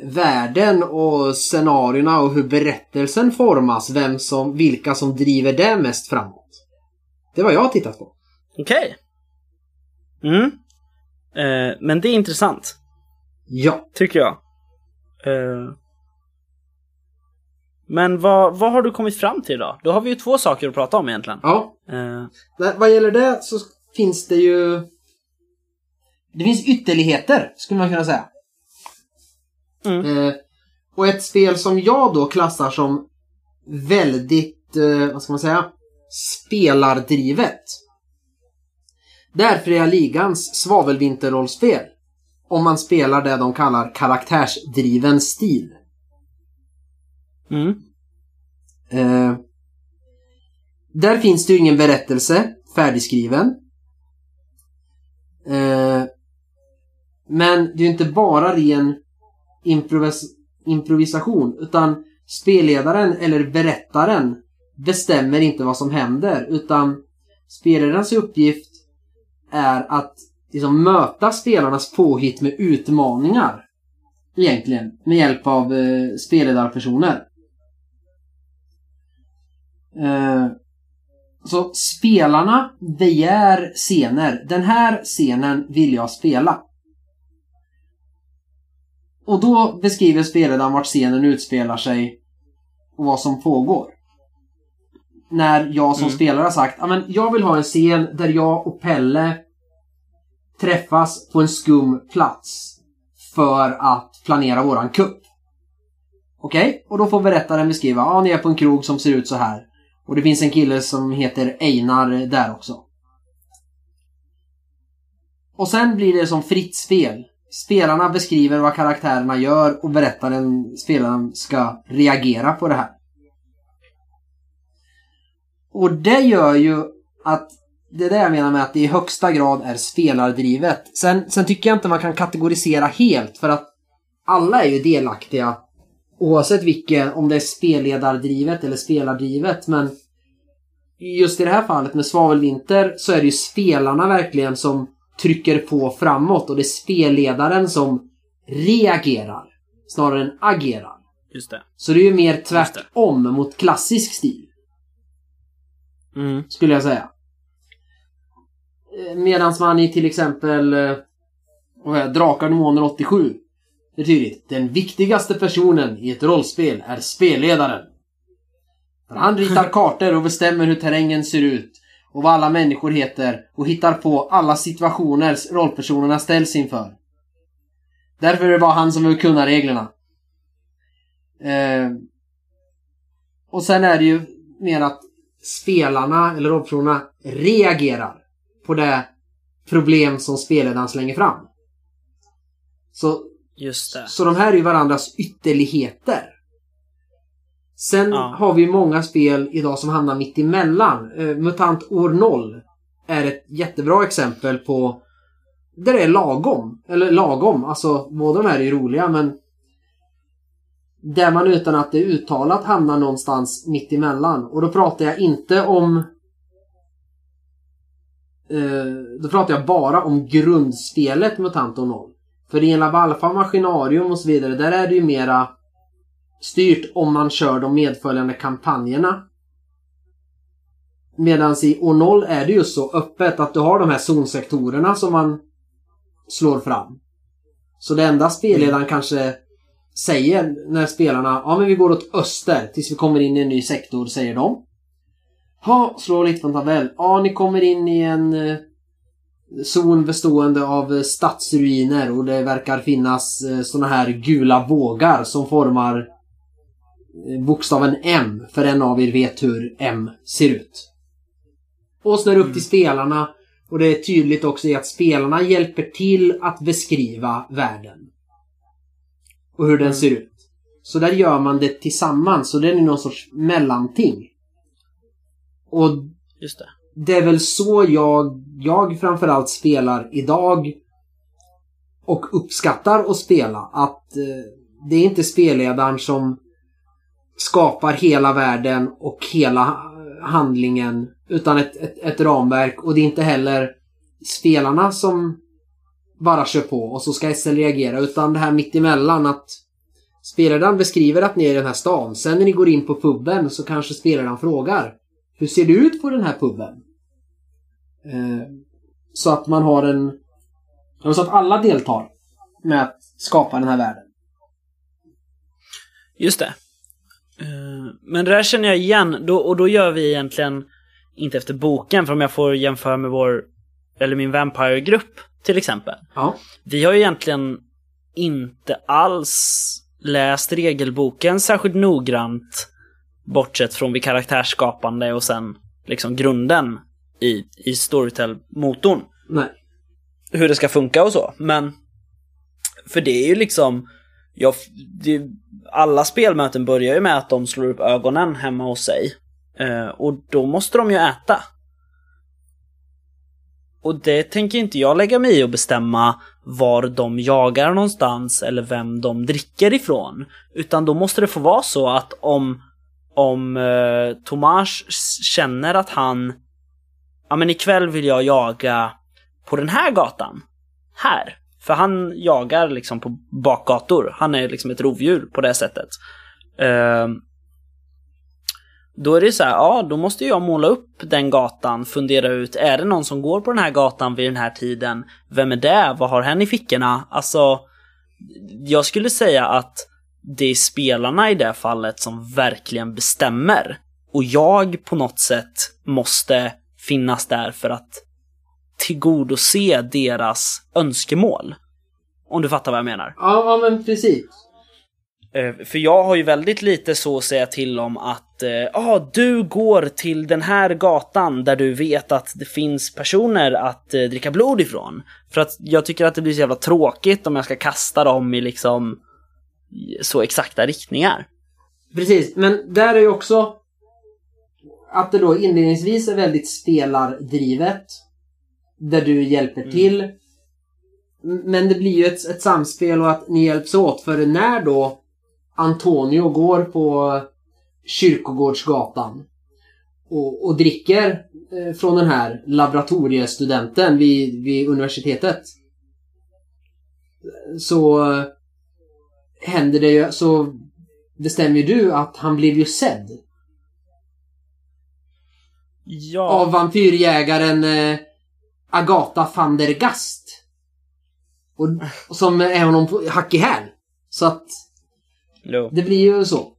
världen och scenarierna och hur berättelsen formas. Vem som, vilka som driver det mest framåt. Det var jag har tittat på. Okej. Mm. Eh, men det är intressant. Ja. Tycker jag. Eh, men vad, vad har du kommit fram till då? Då har vi ju två saker att prata om egentligen. Ja. Eh, Nej, Vad gäller det så finns det ju... Det finns ytterligheter, skulle man kunna säga. Mm. Eh, och ett spel som jag då klassar som väldigt, eh, vad ska man säga, spelardrivet. Det är Fria Ligans svavelvinterrollspel. Om man spelar det de kallar karaktärsdriven stil. mm. Eh, där finns det ju ingen berättelse färdigskriven. Eh, men det är ju inte bara ren improvis improvisation utan spelledaren eller berättaren bestämmer inte vad som händer utan spelledarens uppgift är att liksom möta spelarnas påhitt med utmaningar. Egentligen, med hjälp av eh, spelledarpersoner. Eh, så spelarna begär scener. Den här scenen vill jag spela. Och då beskriver spelledaren vart scenen utspelar sig och vad som pågår. när jag som Mm. spelare har sagt att jag vill ha en scen där jag och Pelle träffas på en skum plats för att planera våran kupp. Okej? Och då får berättaren beskriva, ja ni är på en krog som ser ut så här. Och det finns en kille som heter Einar där också. Och sen blir det som fritt spel. Spelarna beskriver vad karaktärerna gör och berättaren, spelaren, ska reagera på det här. Och det gör ju att det är det jag menar med att det i högsta grad är spelardrivet. Sen, sen tycker jag inte man kan kategorisera helt för att alla är ju delaktiga oavsett vilken, om det är spelledardrivet eller spelardrivet men just i det här fallet med Svavelvinter så är det ju spelarna verkligen som trycker på framåt och det är spelledaren som reagerar snarare än agerar. Just det. Så det är ju mer tvärtom mot klassisk stil. Mm. skulle jag säga. Medan man i till exempel eh, det, Drakar Demoner 87 det är tydligt. Den viktigaste personen i ett rollspel är spelledaren. För han ritar kartor och bestämmer hur terrängen ser ut och vad alla människor heter och hittar på alla situationer rollpersonerna ställs inför. Därför bara han som vill kunna reglerna. Eh, och sen är det ju mer att spelarna eller rollpersonerna reagerar på det problem som spelledaren slänger fram. Så, Just det. så de här är ju varandras ytterligheter. Sen Ja. har vi många spel idag som hamnar mitt emellan. Eh, Mutant År 0 är ett jättebra exempel på där det är lagom. Eller lagom, alltså båda de här är ju roliga men där man utan att det är uttalat hamnar någonstans mitt emellan. Och då pratar jag inte om eh, Då pratar jag bara om grundspelet Mutant År 0. För i en Lavalfa Maskinarium och så vidare, där är det ju mera styrt om man kör de medföljande kampanjerna. Medan i år 0 är det just så öppet att du har de här zonsektorerna som man slår fram. Så det enda spelledaren kanske säger när spelarna, ja men vi går åt öster tills vi kommer in i en ny sektor, säger de. Ja, slå lite på en tabell. Ja, ni kommer in i en eh, zon bestående av eh, stadsruiner och det verkar finnas eh, såna här gula bågar som formar bokstaven M, för en av er vet hur M ser ut. Och det upp till spelarna och det är tydligt också i att spelarna hjälper till att beskriva världen. Och hur den Mm. ser ut. Så där gör man det tillsammans, så det är någon sorts mellanting. Och Just det. det är väl så jag, jag framförallt spelar idag och uppskattar att spela. Att eh, det är inte spelledaren som skapar hela världen och hela handlingen utan ett, ett, ett ramverk och det är inte heller spelarna som bara kör på och så ska SL reagera utan det här mittemellan att spelaren beskriver att ni är i den här stan. Sen när ni går in på puben så kanske spelaren frågar Hur ser det ut på den här puben? Eh, så att man har en... Så att alla deltar med att skapa den här världen. Just det. Eh, Men det där känner jag igen, då, och då gör vi egentligen inte efter boken, för om jag får jämföra med vår, eller min Vampire-grupp till exempel. Ja. Vi har ju egentligen inte alls läst regelboken särskilt noggrant, bortsett från vid karaktärsskapande och sen liksom grunden i, i Storytel-motorn Nej. hur det ska funka och så. Men för det är ju liksom jag, det, alla spelmöten börjar ju med att de slår upp ögonen hemma hos sig. Eh, och då måste de ju äta. Och det tänker inte jag lägga mig i och bestämma var de jagar någonstans eller vem de dricker ifrån. Utan då måste det få vara så att om, om eh, Tomas känner att han Ja men ikväll vill jag jaga på den här gatan. Här. För han jagar liksom på bakgator. Han är liksom ett rovdjur på det sättet. Ehm, då är det så här, ja då måste jag måla upp den gatan, fundera ut, är det någon som går på den här gatan vid den här tiden? Vem är det? Vad har hen i fickorna? Alltså, jag skulle säga att det är spelarna i det fallet som verkligen bestämmer Och jag på något sätt måste finnas där för att tillgodose deras önskemål. Om du fattar vad jag menar. Ja, ja men precis. Eh, För jag har ju väldigt lite så att säga till om att eh, ah, du går till den här gatan där du vet att det finns personer att eh, dricka blod ifrån. För att jag tycker att det blir så jävla tråkigt om jag ska kasta dem i liksom så exakta riktningar. Precis, men där är ju också att det då inledningsvis är väldigt spelardrivet. Där du hjälper till. M- Men det blir ju ett, ett samspel och att ni hjälps åt. För när då Antonio går på Kyrkogårdsgatan och, och dricker eh, från den här laboratoriestudenten vid, vid universitetet. Så eh, händer det ju, så bestämmer ju du att han blev ju sedd Ja. av vampyrjägaren Agatha van der Gast. Och, och som är honom på hack i häl. Så att Jo. det blir ju så.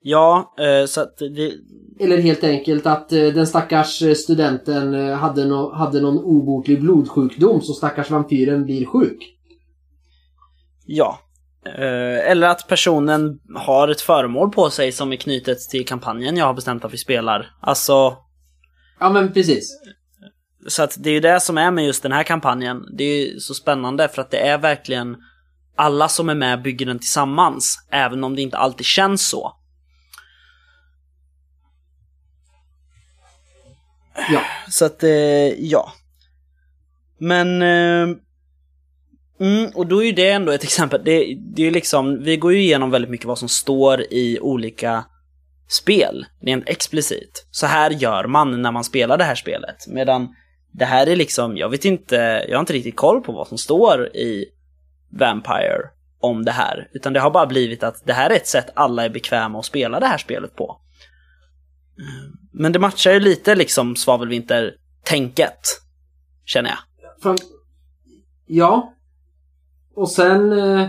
Ja, eh, så att det... Eller helt enkelt att eh, den stackars eh, studenten hade, no, hade någon obotlig blodsjukdom så stackars vampyren blir sjuk. Ja. Eller att personen har ett föremål på sig som är knutet till kampanjen jag har bestämt att vi spelar. Alltså, Ja men precis. Så att det är ju det som är med just den här kampanjen. Det är ju så spännande för att det är verkligen alla som är med bygger den tillsammans, även om det inte alltid känns så. Ja. Så att, eh, ja. Men... Eh, mm, och då är ju det ändå ett exempel. Det, det är ju liksom, vi går ju igenom väldigt mycket vad som står i olika spel, rent explicit. Så här gör man när man spelar det här spelet. Medan det här är liksom, jag vet inte, jag har inte riktigt koll på vad som står i Vampire om det här. Utan det har bara blivit att det här är ett sätt alla är bekväma att spela det här spelet på. Men det matchar ju lite liksom Svavelvinter-tänket, känner jag. Ja. Och sen... Eh...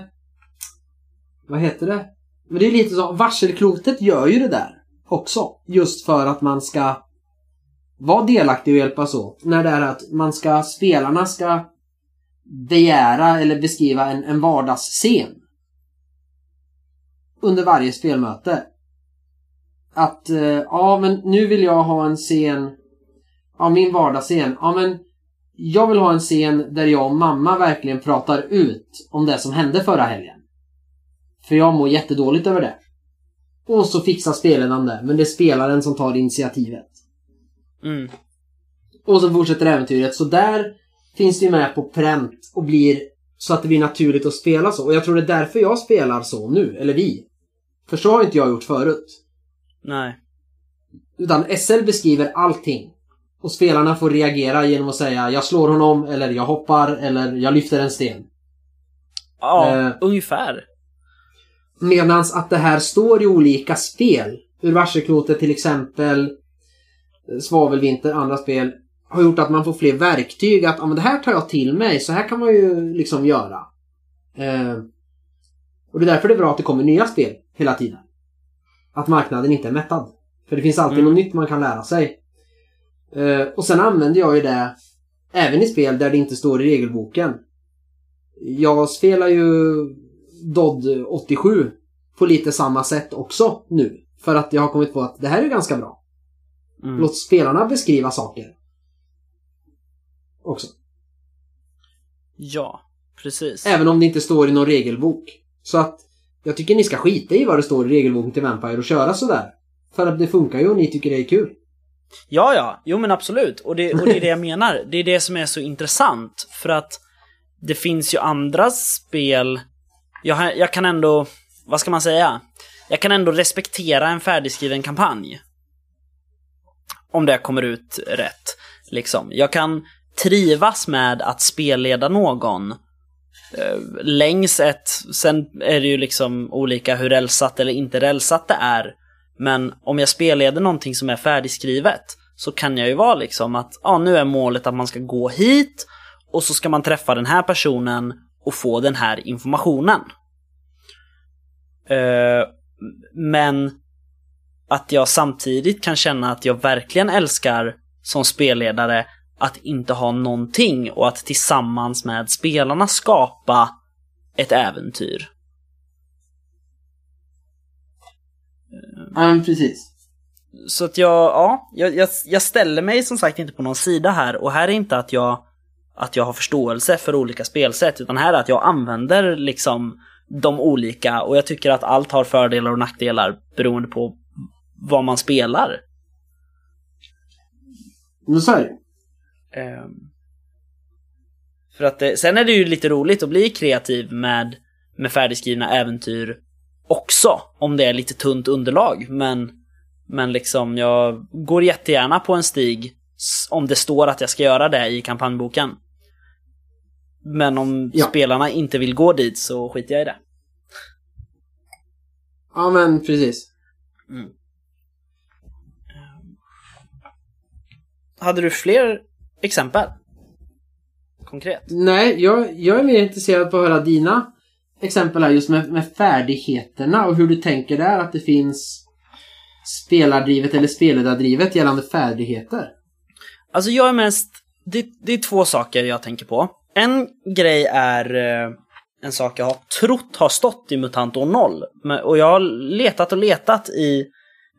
Vad heter det? Men det är lite så, varselklotet gör ju det där också. Just för att man ska vara delaktig och hjälpas åt. När det är att man ska, spelarna ska begära eller beskriva en, en vardagsscen. Under varje spelmöte. Att, eh, ja men nu vill jag ha en scen, ja min vardagsscen, ja men jag vill ha en scen där jag och mamma verkligen pratar ut om det som hände förra helgen. För jag mår jättedåligt över det. Och så fixar spelaren det, men det är spelaren som tar initiativet. Mm. Och så fortsätter äventyret. Så där finns det ju med på pränt och blir så att det blir naturligt att spela så. Och jag tror det är därför jag spelar så nu, eller vi. För så har inte jag gjort förut. Nej. Utan SL beskriver allting. Och spelarna får reagera genom att säga jag slår honom, eller jag hoppar, eller jag lyfter en sten. Ja, Eh. ungefär. Medans att det här står i olika spel. Ur varselklotet till exempel. eh, Svavelvinter, andra spel. Har gjort att man får fler verktyg. Att ja, men det här tar jag till mig. Så här kan man ju liksom göra. Eh, och det är därför det är bra att det kommer nya spel hela tiden. Att marknaden inte är mättad. För det finns alltid Mm. något nytt man kan lära sig. Eh, och sen använder jag ju det även i spel där det inte står i regelboken. Jag spelar ju Dodd 87 på lite samma sätt också nu. För att jag har kommit på att det här är ganska bra. Mm. Låt spelarna beskriva saker. Också. Ja, precis. Även om det inte står i någon regelbok. Så att jag tycker ni ska skita i vad det står i regelboken till Vampire och köra sådär. För att det funkar ju och ni tycker det är kul. Ja, ja, jo men absolut. Och det, och det är det jag menar. Det är det som är så intressant. För att det finns ju andra spel. Jag, jag kan ändå, vad ska man säga? Jag kan ändå respektera en färdigskriven kampanj. Om det kommer ut rätt. Liksom. Jag kan trivas med att spelleda någon eh, längs ett, sen är det ju liksom olika hur rälsat eller inte rälsat det är. Men om jag spelleder någonting som är färdigskrivet så kan jag ju vara liksom att ja, nu är målet att man ska gå hit och så ska man träffa den här personen och få den här informationen. Eh, men att jag samtidigt kan känna att jag verkligen älskar som spelledare att inte ha någonting och att tillsammans med spelarna skapa ett äventyr. Ja, men precis. Så att jag, ja, jag, jag, jag ställer mig som sagt inte på någon sida här och här är inte att jag, att jag har förståelse för olika spelsätt utan här är att jag använder liksom de olika och jag tycker att allt har fördelar och nackdelar beroende på vad man spelar. Men det. Ehm, för att det, sen är det ju lite roligt att bli kreativ med, med färdigskrivna äventyr också, om det är lite tunt underlag. Men, men liksom, jag går jättegärna på en stig om det står att jag ska göra det i kampanjboken. Men om Ja. spelarna inte vill gå dit så skiter jag i det. Ja, men precis. Hade du fler exempel? Konkret? Nej, jag, jag är mer intresserad på att höra dina exempel här just med, med färdigheterna och hur du tänker där att det finns spelardrivet eller spelledardrivet gällande färdigheter. Alltså jag är mest, det, det är två saker jag tänker på. En grej är eh, en sak jag har trott har stått i MUTANT år 0. Och jag har letat och letat i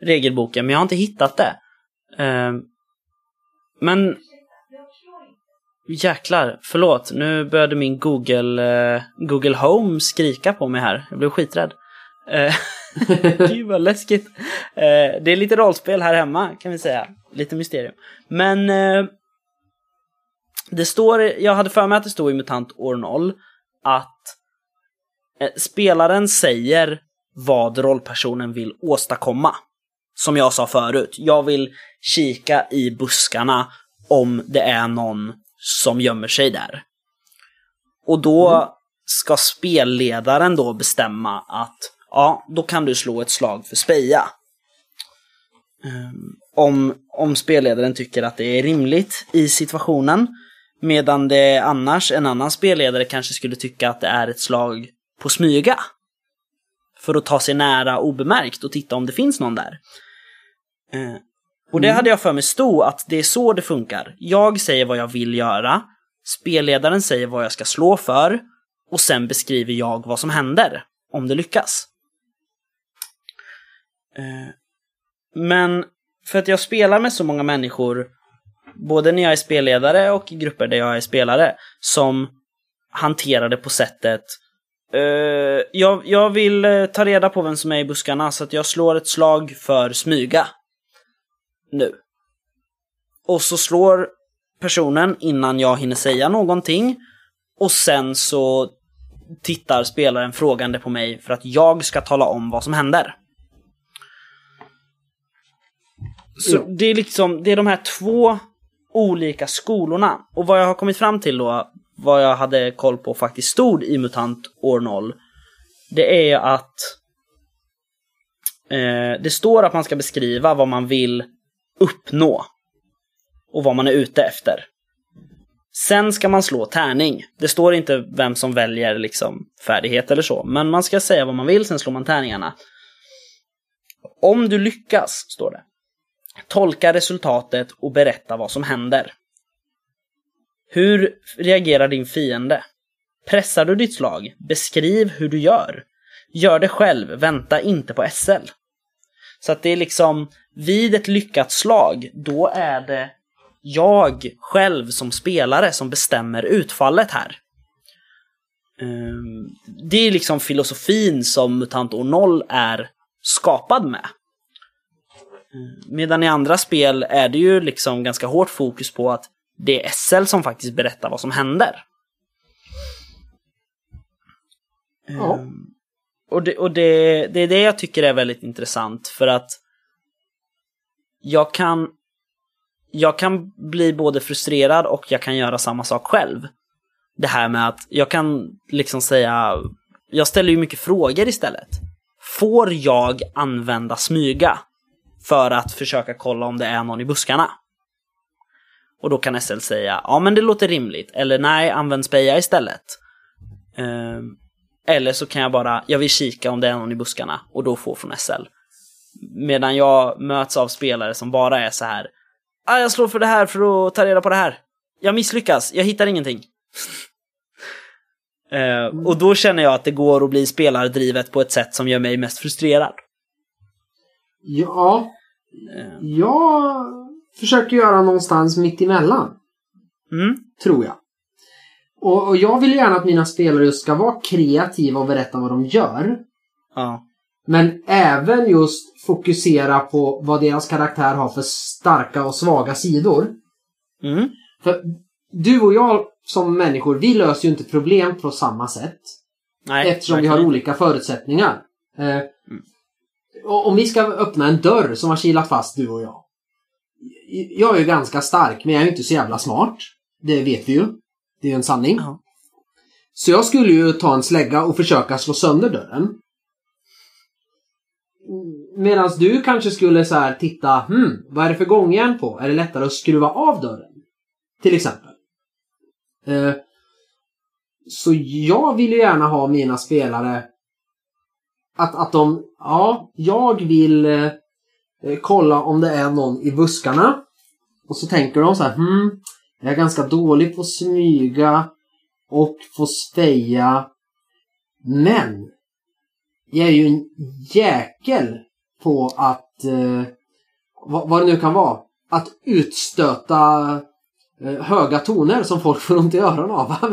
regelboken men jag har inte hittat det. Eh, men Jäklar, förlåt. Nu började min Google, eh, Google Home skrika på mig här. Jag blev skiträdd. Eh, Gud vad läskigt. Eh, det är lite rollspel här hemma kan vi säga. Lite mysterium. Men eh, det står, jag hade för mig att det stod i MUTANT år 0 att eh, spelaren säger vad rollpersonen vill åstadkomma. Som jag sa förut, jag vill kika i buskarna om det är någon som gömmer sig där. Och då ska spelledaren då bestämma att ja, då kan du slå ett slag för speja. Ehm, om, om spelledaren tycker att det är rimligt i situationen. Medan det annars, en annan spelledare kanske skulle tycka att det är ett slag på smyga. För att ta sig nära obemärkt och titta om det finns någon där. Eh, och det hade jag för mig stod att det är så det funkar. Jag säger vad jag vill göra, spelledaren säger vad jag ska slå för och sen beskriver jag vad som händer om det lyckas. Eh, Men för att jag spelar med så många människor, både när jag är spelledare och i grupper där jag är spelare, som hanterar det på sättet Uh, jag, jag vill eh, ta reda på vem som är i buskarna så att jag slår ett slag för smyga. Nu. Och så slår personen innan jag hinner säga någonting. Och sen så tittar spelaren frågande på mig för att jag ska tala om vad som händer. Så Ja. det är liksom, det är de här två olika skolorna. Och vad jag har kommit fram till då, vad jag hade koll på faktiskt stod i MUTANT år 0, det är att eh, det står att man ska beskriva vad man vill uppnå och vad man är ute efter. Sen ska man slå tärning. Det står inte vem som väljer liksom färdighet eller så, men man ska säga vad man vill, sen slår man tärningarna. Om du lyckas, står det, tolka resultatet och berätta vad som händer. Hur reagerar din fiende? Pressar du ditt slag? Beskriv hur du gör. Gör det själv, vänta inte på SL. Så att det är liksom, vid ett lyckat slag, då är det jag själv som spelare som bestämmer utfallet här. Ehm, det är liksom filosofin som MUTANT år 0 är skapad med. Ehm, Medan i andra spel är det ju liksom ganska hårt fokus på att det är SL som faktiskt berättar vad som händer. Ja. Ehm, Och, det, och det, det är det jag tycker är väldigt intressant för att jag kan jag kan bli både frustrerad och jag kan göra samma sak själv. Det här med att jag kan liksom säga, jag ställer ju mycket frågor istället. Får jag använda smyga för att försöka kolla om det är någon i buskarna? Och då kan SL säga, ja men det låter rimligt. Eller nej, använd speja istället. Ehm, eller så kan jag bara, jag vill kika om det är någon i buskarna och då få från SL. Medan jag möts av spelare som bara är så här. Ah, jag slår för det här för att ta reda på det här. Jag misslyckas, jag hittar ingenting. Eh, och då känner jag att det går att bli spelardrivet på ett sätt som gör mig mest frustrerad. Ja, Eh, jag försöker göra någonstans mitt emellan. Mm, Tror jag. Och, och jag vill gärna att mina spelare just ska vara kreativa och berätta vad de gör. ja. Men även just fokusera på vad deras karaktär har för starka och svaga sidor. Mm, För du och jag som människor, vi löser ju inte problem på samma sätt. nej, eftersom vi verkligen har inte. olika förutsättningar. Eh, Om vi ska öppna en dörr som har kilat fast du och jag. Jag är ju ganska stark, men jag är ju inte så jävla smart. Det vet vi ju. Det är ju en sanning. Ja. Så jag skulle ju ta en slägga och försöka slå sönder dörren. Medan du kanske skulle så här titta, hmm, vad är det för gångjärn på? Är det lättare att skruva av dörren? Till exempel. Eh, så jag vill ju gärna ha mina spelare att, att de, ja, jag vill eh, kolla om det är någon i buskarna. Och så tänker de så här, hmm, jag är ganska dålig på att smyga och få speja. Men jag är ju en jäkel på att, eh, vad, vad det nu kan vara, att utstöta eh, höga toner som folk får ont i öronen av.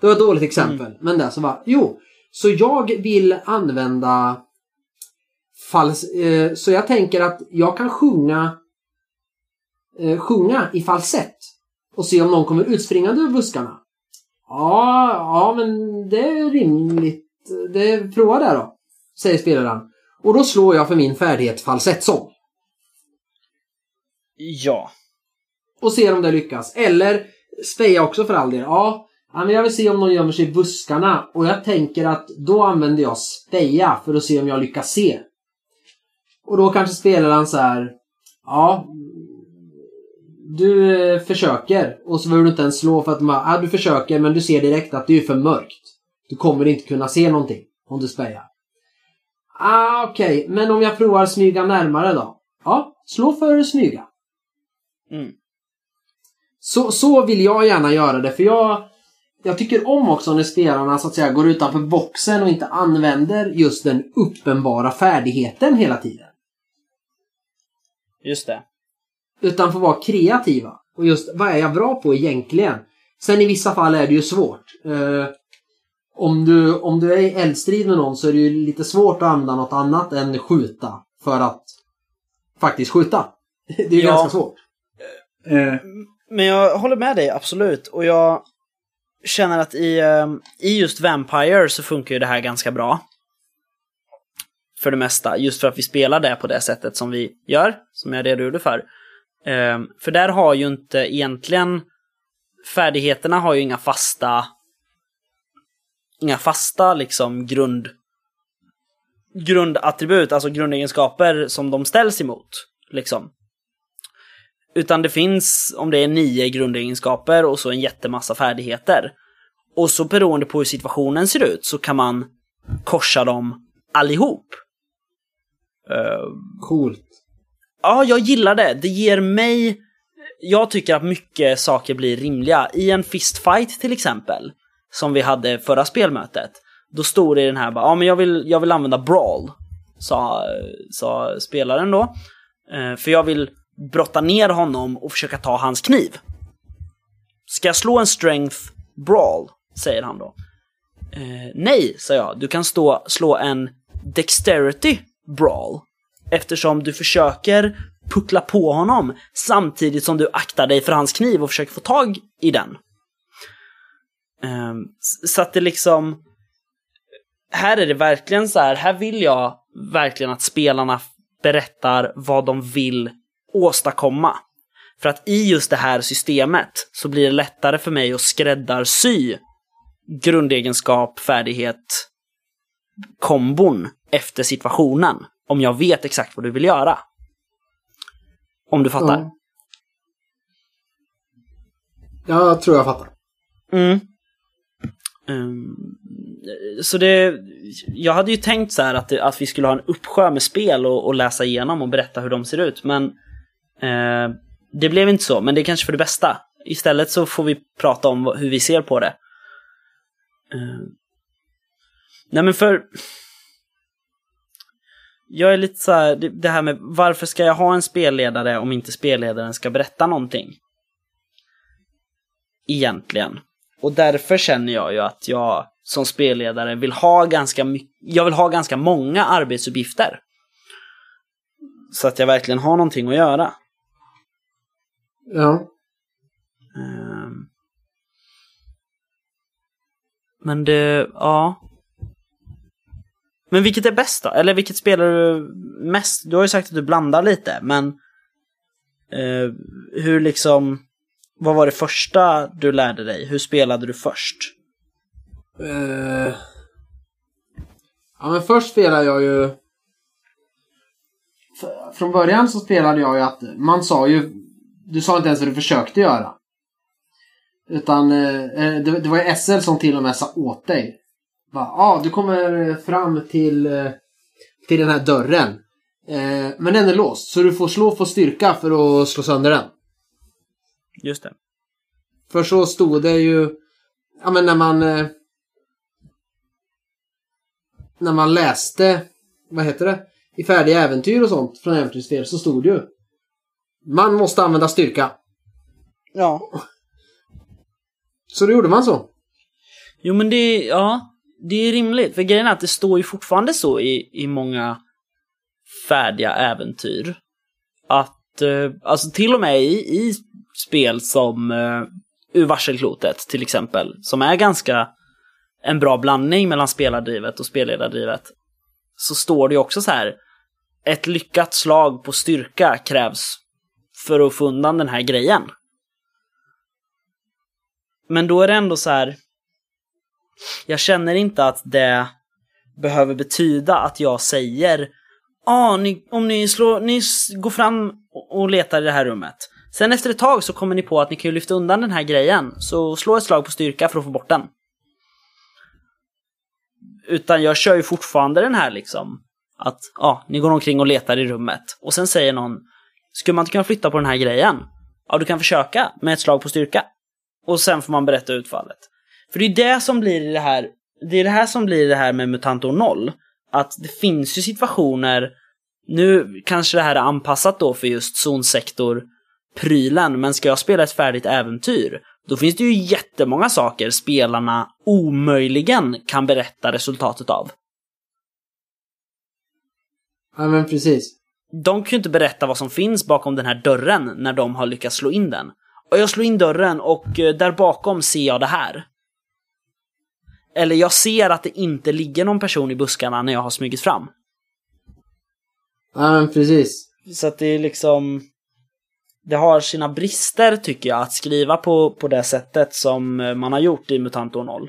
det var ett dåligt exempel. Men det så var, jo, så jag vill använda fals eh, så jag tänker att jag kan sjunga eh, sjunga i falsett och se om någon kommer utspringande ur buskarna. Ja, ja men det är rimligt. Det, prova det då, säger spelaren. Och då slår jag för min färdighet falsettsång. Ja. Och ser om det lyckas. Eller speja också för all del. Ja, men jag vill se om någon gömmer sig i buskarna. Och jag tänker att då använder jag speja för att se om jag lyckas se. Och då kanske spelaren så här. Ja. Du eh, försöker. Och så behöver du inte ens slå för att man, ja, du försöker men du ser direkt att det är för mörkt. Du kommer inte kunna se någonting om du spejar. Ah, okej. Men om jag provar smyga närmare då? Ja, slå för smyga. Mm. Så, så vill jag gärna göra det för jag, jag tycker om också när spelarna så att säga går utanför boxen och inte använder just den uppenbara färdigheten hela tiden. Just det. Utan får vara kreativa. Och just vad är jag bra på egentligen? Sen i vissa fall är det ju svårt. Eh, om, du, om du är i eldstrid med någon så är det ju lite svårt att använda något annat än skjuta. För att faktiskt skjuta. Det är ju Ja. ganska svårt. Eh, Men jag håller med dig, absolut. Och jag känner att i, eh, i just Vampire så funkar ju det här ganska bra. För det mesta, just för att vi spelar det på det sättet som vi gör, som jag redogjorde för. Eh, för där har ju inte egentligen färdigheterna har ju inga fasta inga fasta liksom grund grundattribut, alltså grundegenskaper som de ställs emot. Liksom. Utan det finns, om det är nio grundegenskaper och så en jättemassa färdigheter. Och så beroende på hur situationen ser ut så kan man korsa dem allihop. Eh, coolt. Ja, jag gillar det. Det ger mig... Jag tycker att mycket saker blir rimliga. I en fistfight till exempel, som vi hade förra spelmötet, då stod det i den här bara, ja men jag vill, jag vill använda brawl, sa, sa spelaren då. Eh, för jag vill brotta ner honom och försöka ta hans kniv. Ska jag slå en strength brawl? Säger han då. Eh, nej, sa jag. Du kan stå, slå en dexterity brawl. Eftersom du försöker puckla på honom samtidigt som du aktar dig för hans kniv och försöker få tag i den. Ehm, så att det liksom... Här är det verkligen så här, här vill jag verkligen att spelarna berättar vad de vill åstadkomma. För att i just det här systemet så blir det lättare för mig att skräddarsy grundegenskap, färdighet, kombon efter situationen. Om jag vet exakt vad du vill göra. Om du fattar. Ja. Jag tror jag fattar. Mm. Um, så det, jag hade ju tänkt så här att, det, att vi skulle ha en uppsjö med spel och, och läsa igenom och berätta hur de ser ut, men uh, det blev inte så, men det är kanske för det bästa. Istället så får vi prata om hur vi ser på det. Uh, nej men för... Jag är lite så här, det, här med varför ska jag ha en spelledare om inte spelledaren ska berätta någonting? Egentligen. Och därför känner jag ju att jag som spelledare vill ha ganska mycket, jag vill ha ganska många arbetsuppgifter. Så att jag verkligen har någonting att göra. Ja. Um, men det, ja. Men vilket är bäst då? Eller vilket spelar du mest? Du har ju sagt att du blandar lite, men eh, hur liksom, vad var det första du lärde dig? Hur spelade du först? Uh, ja men först spelade jag ju... Från början så spelade jag ju att man sa ju... Du sa inte ens vad du försökte göra. Utan eh, eh det, det var ju SL som till och med sa åt dig. Ja, ah, du kommer fram till, eh, till den här dörren. Eh, men den är låst, så du får slå för styrka för att slå sönder den. Just det. För så stod det ju... Ja men när man... Eh, när man läste... Vad heter det? I färdiga äventyr och sånt från äventyrsspel så stod det ju... Man måste använda styrka. Ja. Så då gjorde man så. Jo men det, ja. Det är rimligt. För grejen är att det står ju fortfarande så i, i många färdiga äventyr. Att, eh, alltså till och med i, i spel som eh, ur varselklotet till exempel, som är ganska en bra blandning mellan spelardrivet och spelledardrivet, så står det ju också så här, ett lyckat slag på styrka krävs för att få undan den här grejen. Men då är det ändå så här, jag känner inte att det behöver betyda att jag säger ah, ni, om ni, slår, ni går fram och letar i det här rummet. Sen efter ett tag så kommer ni på att ni kan ju lyfta undan den här grejen, så slå ett slag på styrka för att få bort den. Utan jag kör ju fortfarande den här liksom, att ja, ah, ni går omkring och letar i rummet. Och sen säger någon, skulle man inte kunna flytta på den här grejen? Ja, du kan försöka med ett slag på styrka. Och sen får man berätta utfallet. För det är det som blir det här, det är det här som blir det här med Mutantor 0. Att det finns ju situationer, nu kanske det här är anpassat då för just zonsektor prylen, men ska jag spela ett färdigt äventyr, då finns det ju jättemånga saker spelarna omöjligen kan berätta resultatet av. Ja, men precis. De kan ju inte berätta vad som finns bakom den här dörren när de har lyckats slå in den. Och jag slår in dörren och eh, där bakom ser jag det här. Eller jag ser att det inte ligger någon person i buskarna när jag har smugit fram. Ja, men precis. Så att det är liksom... Det har sina brister tycker jag att skriva på, på det sättet som man har gjort i Mutantor 0.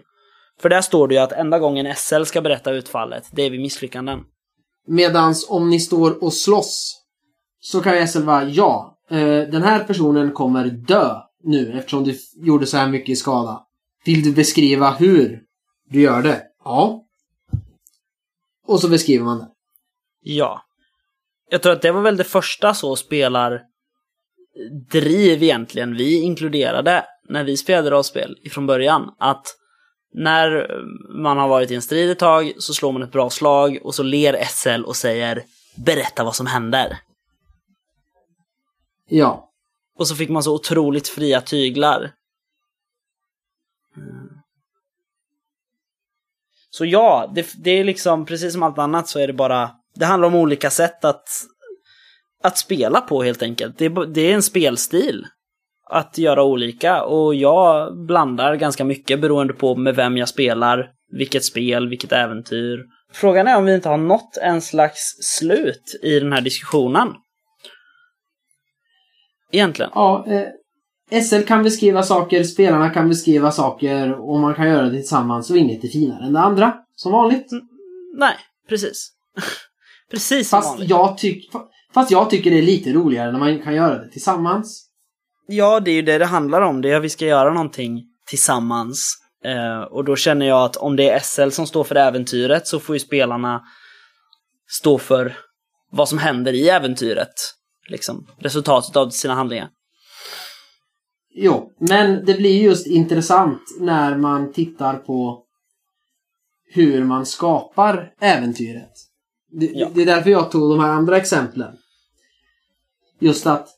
För där står det ju att enda gången SL ska berätta utfallet, det är vid misslyckanden. Medans om ni står och slåss så kan SL vara ja, eh, den här personen kommer dö nu eftersom du gjorde så här mycket skada. Vill du beskriva hur du gör det? Ja. Och så beskriver man det. Ja. Jag tror att det var väl det första så spelar driv egentligen vi inkluderade när vi spelade rollspel ifrån början. Att när man har varit i en strid ett tag så slår man ett bra slag och så ler SL och säger berätta vad som händer. Ja. Och så fick man så otroligt fria tyglar. Så ja, det, det är liksom precis som allt annat så är det bara, det handlar om olika sätt att, att spela på helt enkelt. Det, det är en spelstil att göra olika och jag blandar ganska mycket beroende på med vem jag spelar, vilket spel, vilket äventyr. Frågan är om vi inte har nått en slags slut i den här diskussionen. Egentligen. Ja, eh, SL kan beskriva saker, spelarna kan beskriva saker och man kan göra det tillsammans och inget är finare än det andra. Som vanligt. Mm, nej, precis. precis som fast vanligt. Jag tyck, fast jag tycker det är lite roligare när man kan göra det tillsammans. Ja, det är ju det det handlar om. Det är att vi ska göra någonting tillsammans. Eh, och då känner jag att om det är SL som står för äventyret så får ju spelarna stå för vad som händer i äventyret. Liksom resultatet av sina handlingar. Jo, men det blir just intressant när man tittar på hur man skapar äventyret. Det, Ja. det är därför jag tog de här andra exemplen. Just att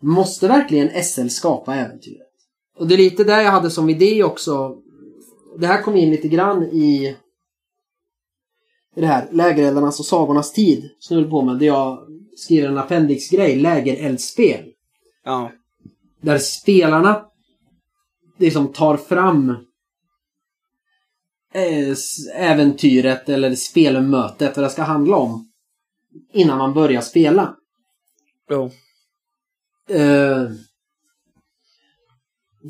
måste verkligen SL skapa äventyret? Och det är lite där jag hade som idé också. Det här kom in lite grann i i det här Lägereldarnas och sagornas tid som jag höll på med. Där jag skriver en appendixgrej, Lägereldsspel. Ja. Där spelarna liksom tar fram eh, äventyret eller spelmötet, vad det ska handla om. Innan man börjar spela. Jo. Eh,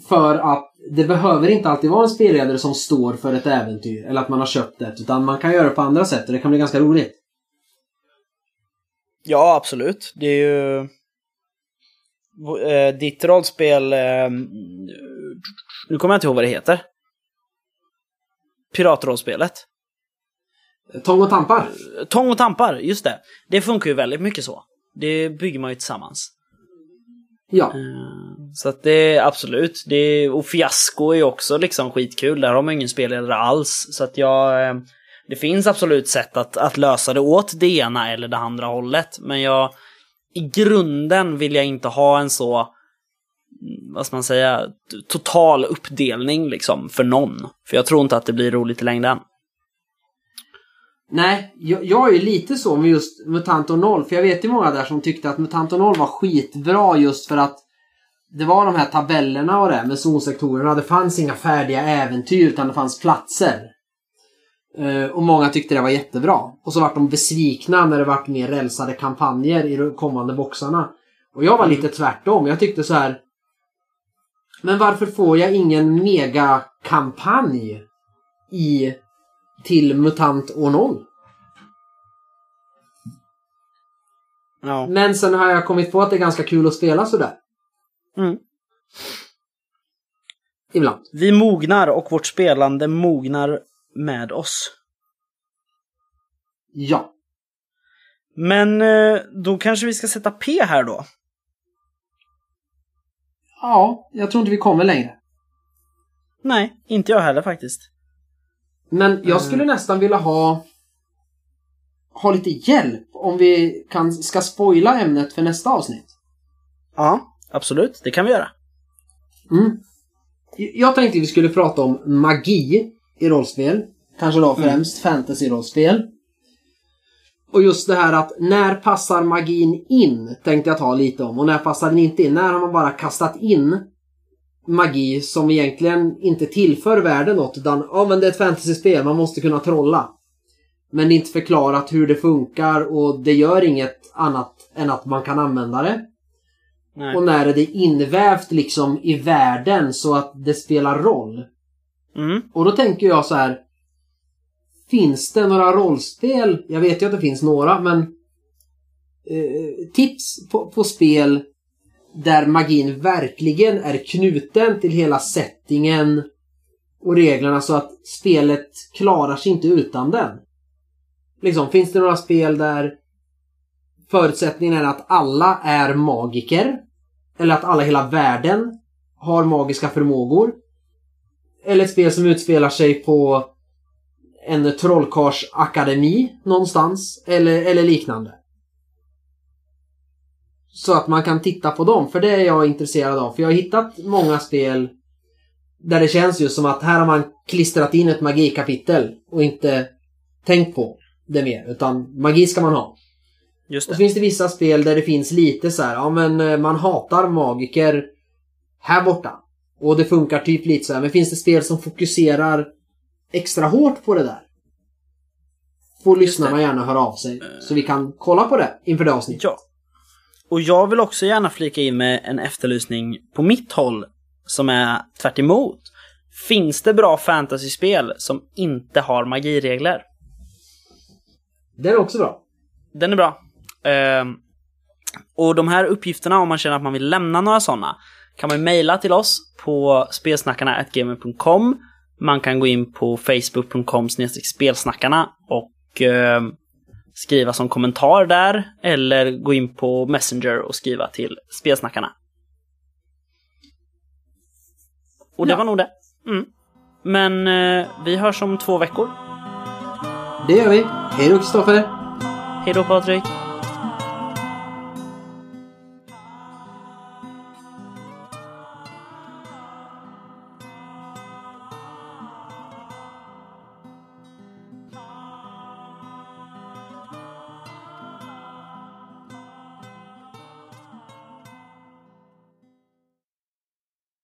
för att det behöver inte alltid vara en spelledare som står för ett äventyr eller att man har köpt det. Utan man kan göra det på andra sätt och det kan bli ganska roligt. Ja, absolut. Det är ju... Eh, ditt rollspel... Eh, nu kommer jag inte ihåg vad det heter. Piratrollspelet. Tång och tampar. Tång och tampar, just det. Det funkar ju väldigt mycket så. Det bygger man ju tillsammans. Ja. Eh, Så att det är absolut. Det är, och fiasko är ju också liksom skitkul. Där har man ingen spelledare alls. Så att jag... eh, Det finns absolut sätt att, att lösa det åt det ena eller det andra hållet. Men jag... I grunden vill jag inte ha en så... Vad ska man säga? Total uppdelning liksom för någon. För jag tror inte att det blir roligt i längden. Nej, jag, jag är ju lite så med just Mutanto 0. För jag vet ju många där som tyckte att Mutanto 0 var skitbra just för att det var de här tabellerna och det med zonsektorerna. Det fanns inga färdiga äventyr utan det fanns platser. Eh, och många tyckte det var jättebra. Och så vart de besvikna när det vart mer rälsade kampanjer i de kommande boxarna. Och jag var lite tvärtom. Jag tyckte så här. Men varför får jag ingen megakampanj i till MUTANT år 0? Ja. Men sen har jag kommit på att det är ganska kul att spela sådär. Mm. Ibland. Vi mognar och vårt spelande mognar med oss. Ja. Men eh, då kanske vi ska sätta P här då. Ja, jag tror inte vi kommer längre. Nej, inte jag heller faktiskt. Men jag skulle nästan vilja ha ha lite hjälp om vi kan, ska spoila ämnet för nästa avsnitt. Ja, absolut. Det kan vi göra. Mm. Jag tänkte vi skulle prata om magi i rollspel. Kanske då främst fantasy-rollspel. Och just det här att när passar magin in tänkte jag ta lite om. Och när passar den inte in? När har man bara kastat in magi som egentligen inte tillför världen något utan ja men det är ett fantasyspel, man måste kunna trolla. Men inte förklarat hur det funkar och det gör inget annat än att man kan använda det. Nej. Och när är det invävt liksom i världen så att det spelar roll. Mm. Och då tänker jag så här. Finns det några rollspel? Jag vet ju att det finns några men eh, tips på, på spel där magin verkligen är knuten till hela settingen och reglerna så att spelet klarar sig inte utan den. Liksom, finns det några spel där förutsättningen är att alla är magiker? Eller att alla i hela världen har magiska förmågor? Eller ett spel som utspelar sig på en trollkarlsakademi någonstans? Eller, eller liknande. Så att man kan titta på dem, för det är jag intresserad av. För jag har hittat många spel där det känns just som att här har man klistrat in ett magikapitel och inte tänkt på det mer. Utan magi ska man ha. Just Och så det. finns det vissa spel där det finns lite så här, ja men eh, man hatar magiker här borta. Och det funkar typ lite så här. Men finns det spel som fokuserar extra hårt på det där? Får lyssnarna gärna höra av sig. Så vi kan kolla på det inför det avsnittet. Ja. Och jag vill också gärna flika in med en efterlysning på mitt håll som är tvärt emot. Finns det bra fantasyspel som inte har magiregler? Det är också bra. Den är bra. Ehm, och de här uppgifterna, om man känner att man vill lämna några sådana, kan man mejla till oss på spelsnackarna.gamer.com Man kan gå in på facebook.com spelsnackarna och eh, skriva som kommentar där. Eller gå in på Messenger och skriva till spelsnackarna. Och det Ja. var nog det. Mm. Men eh, vi hörs om två veckor. Det gör vi. Hej då Kristoffer! Hej då Patrik!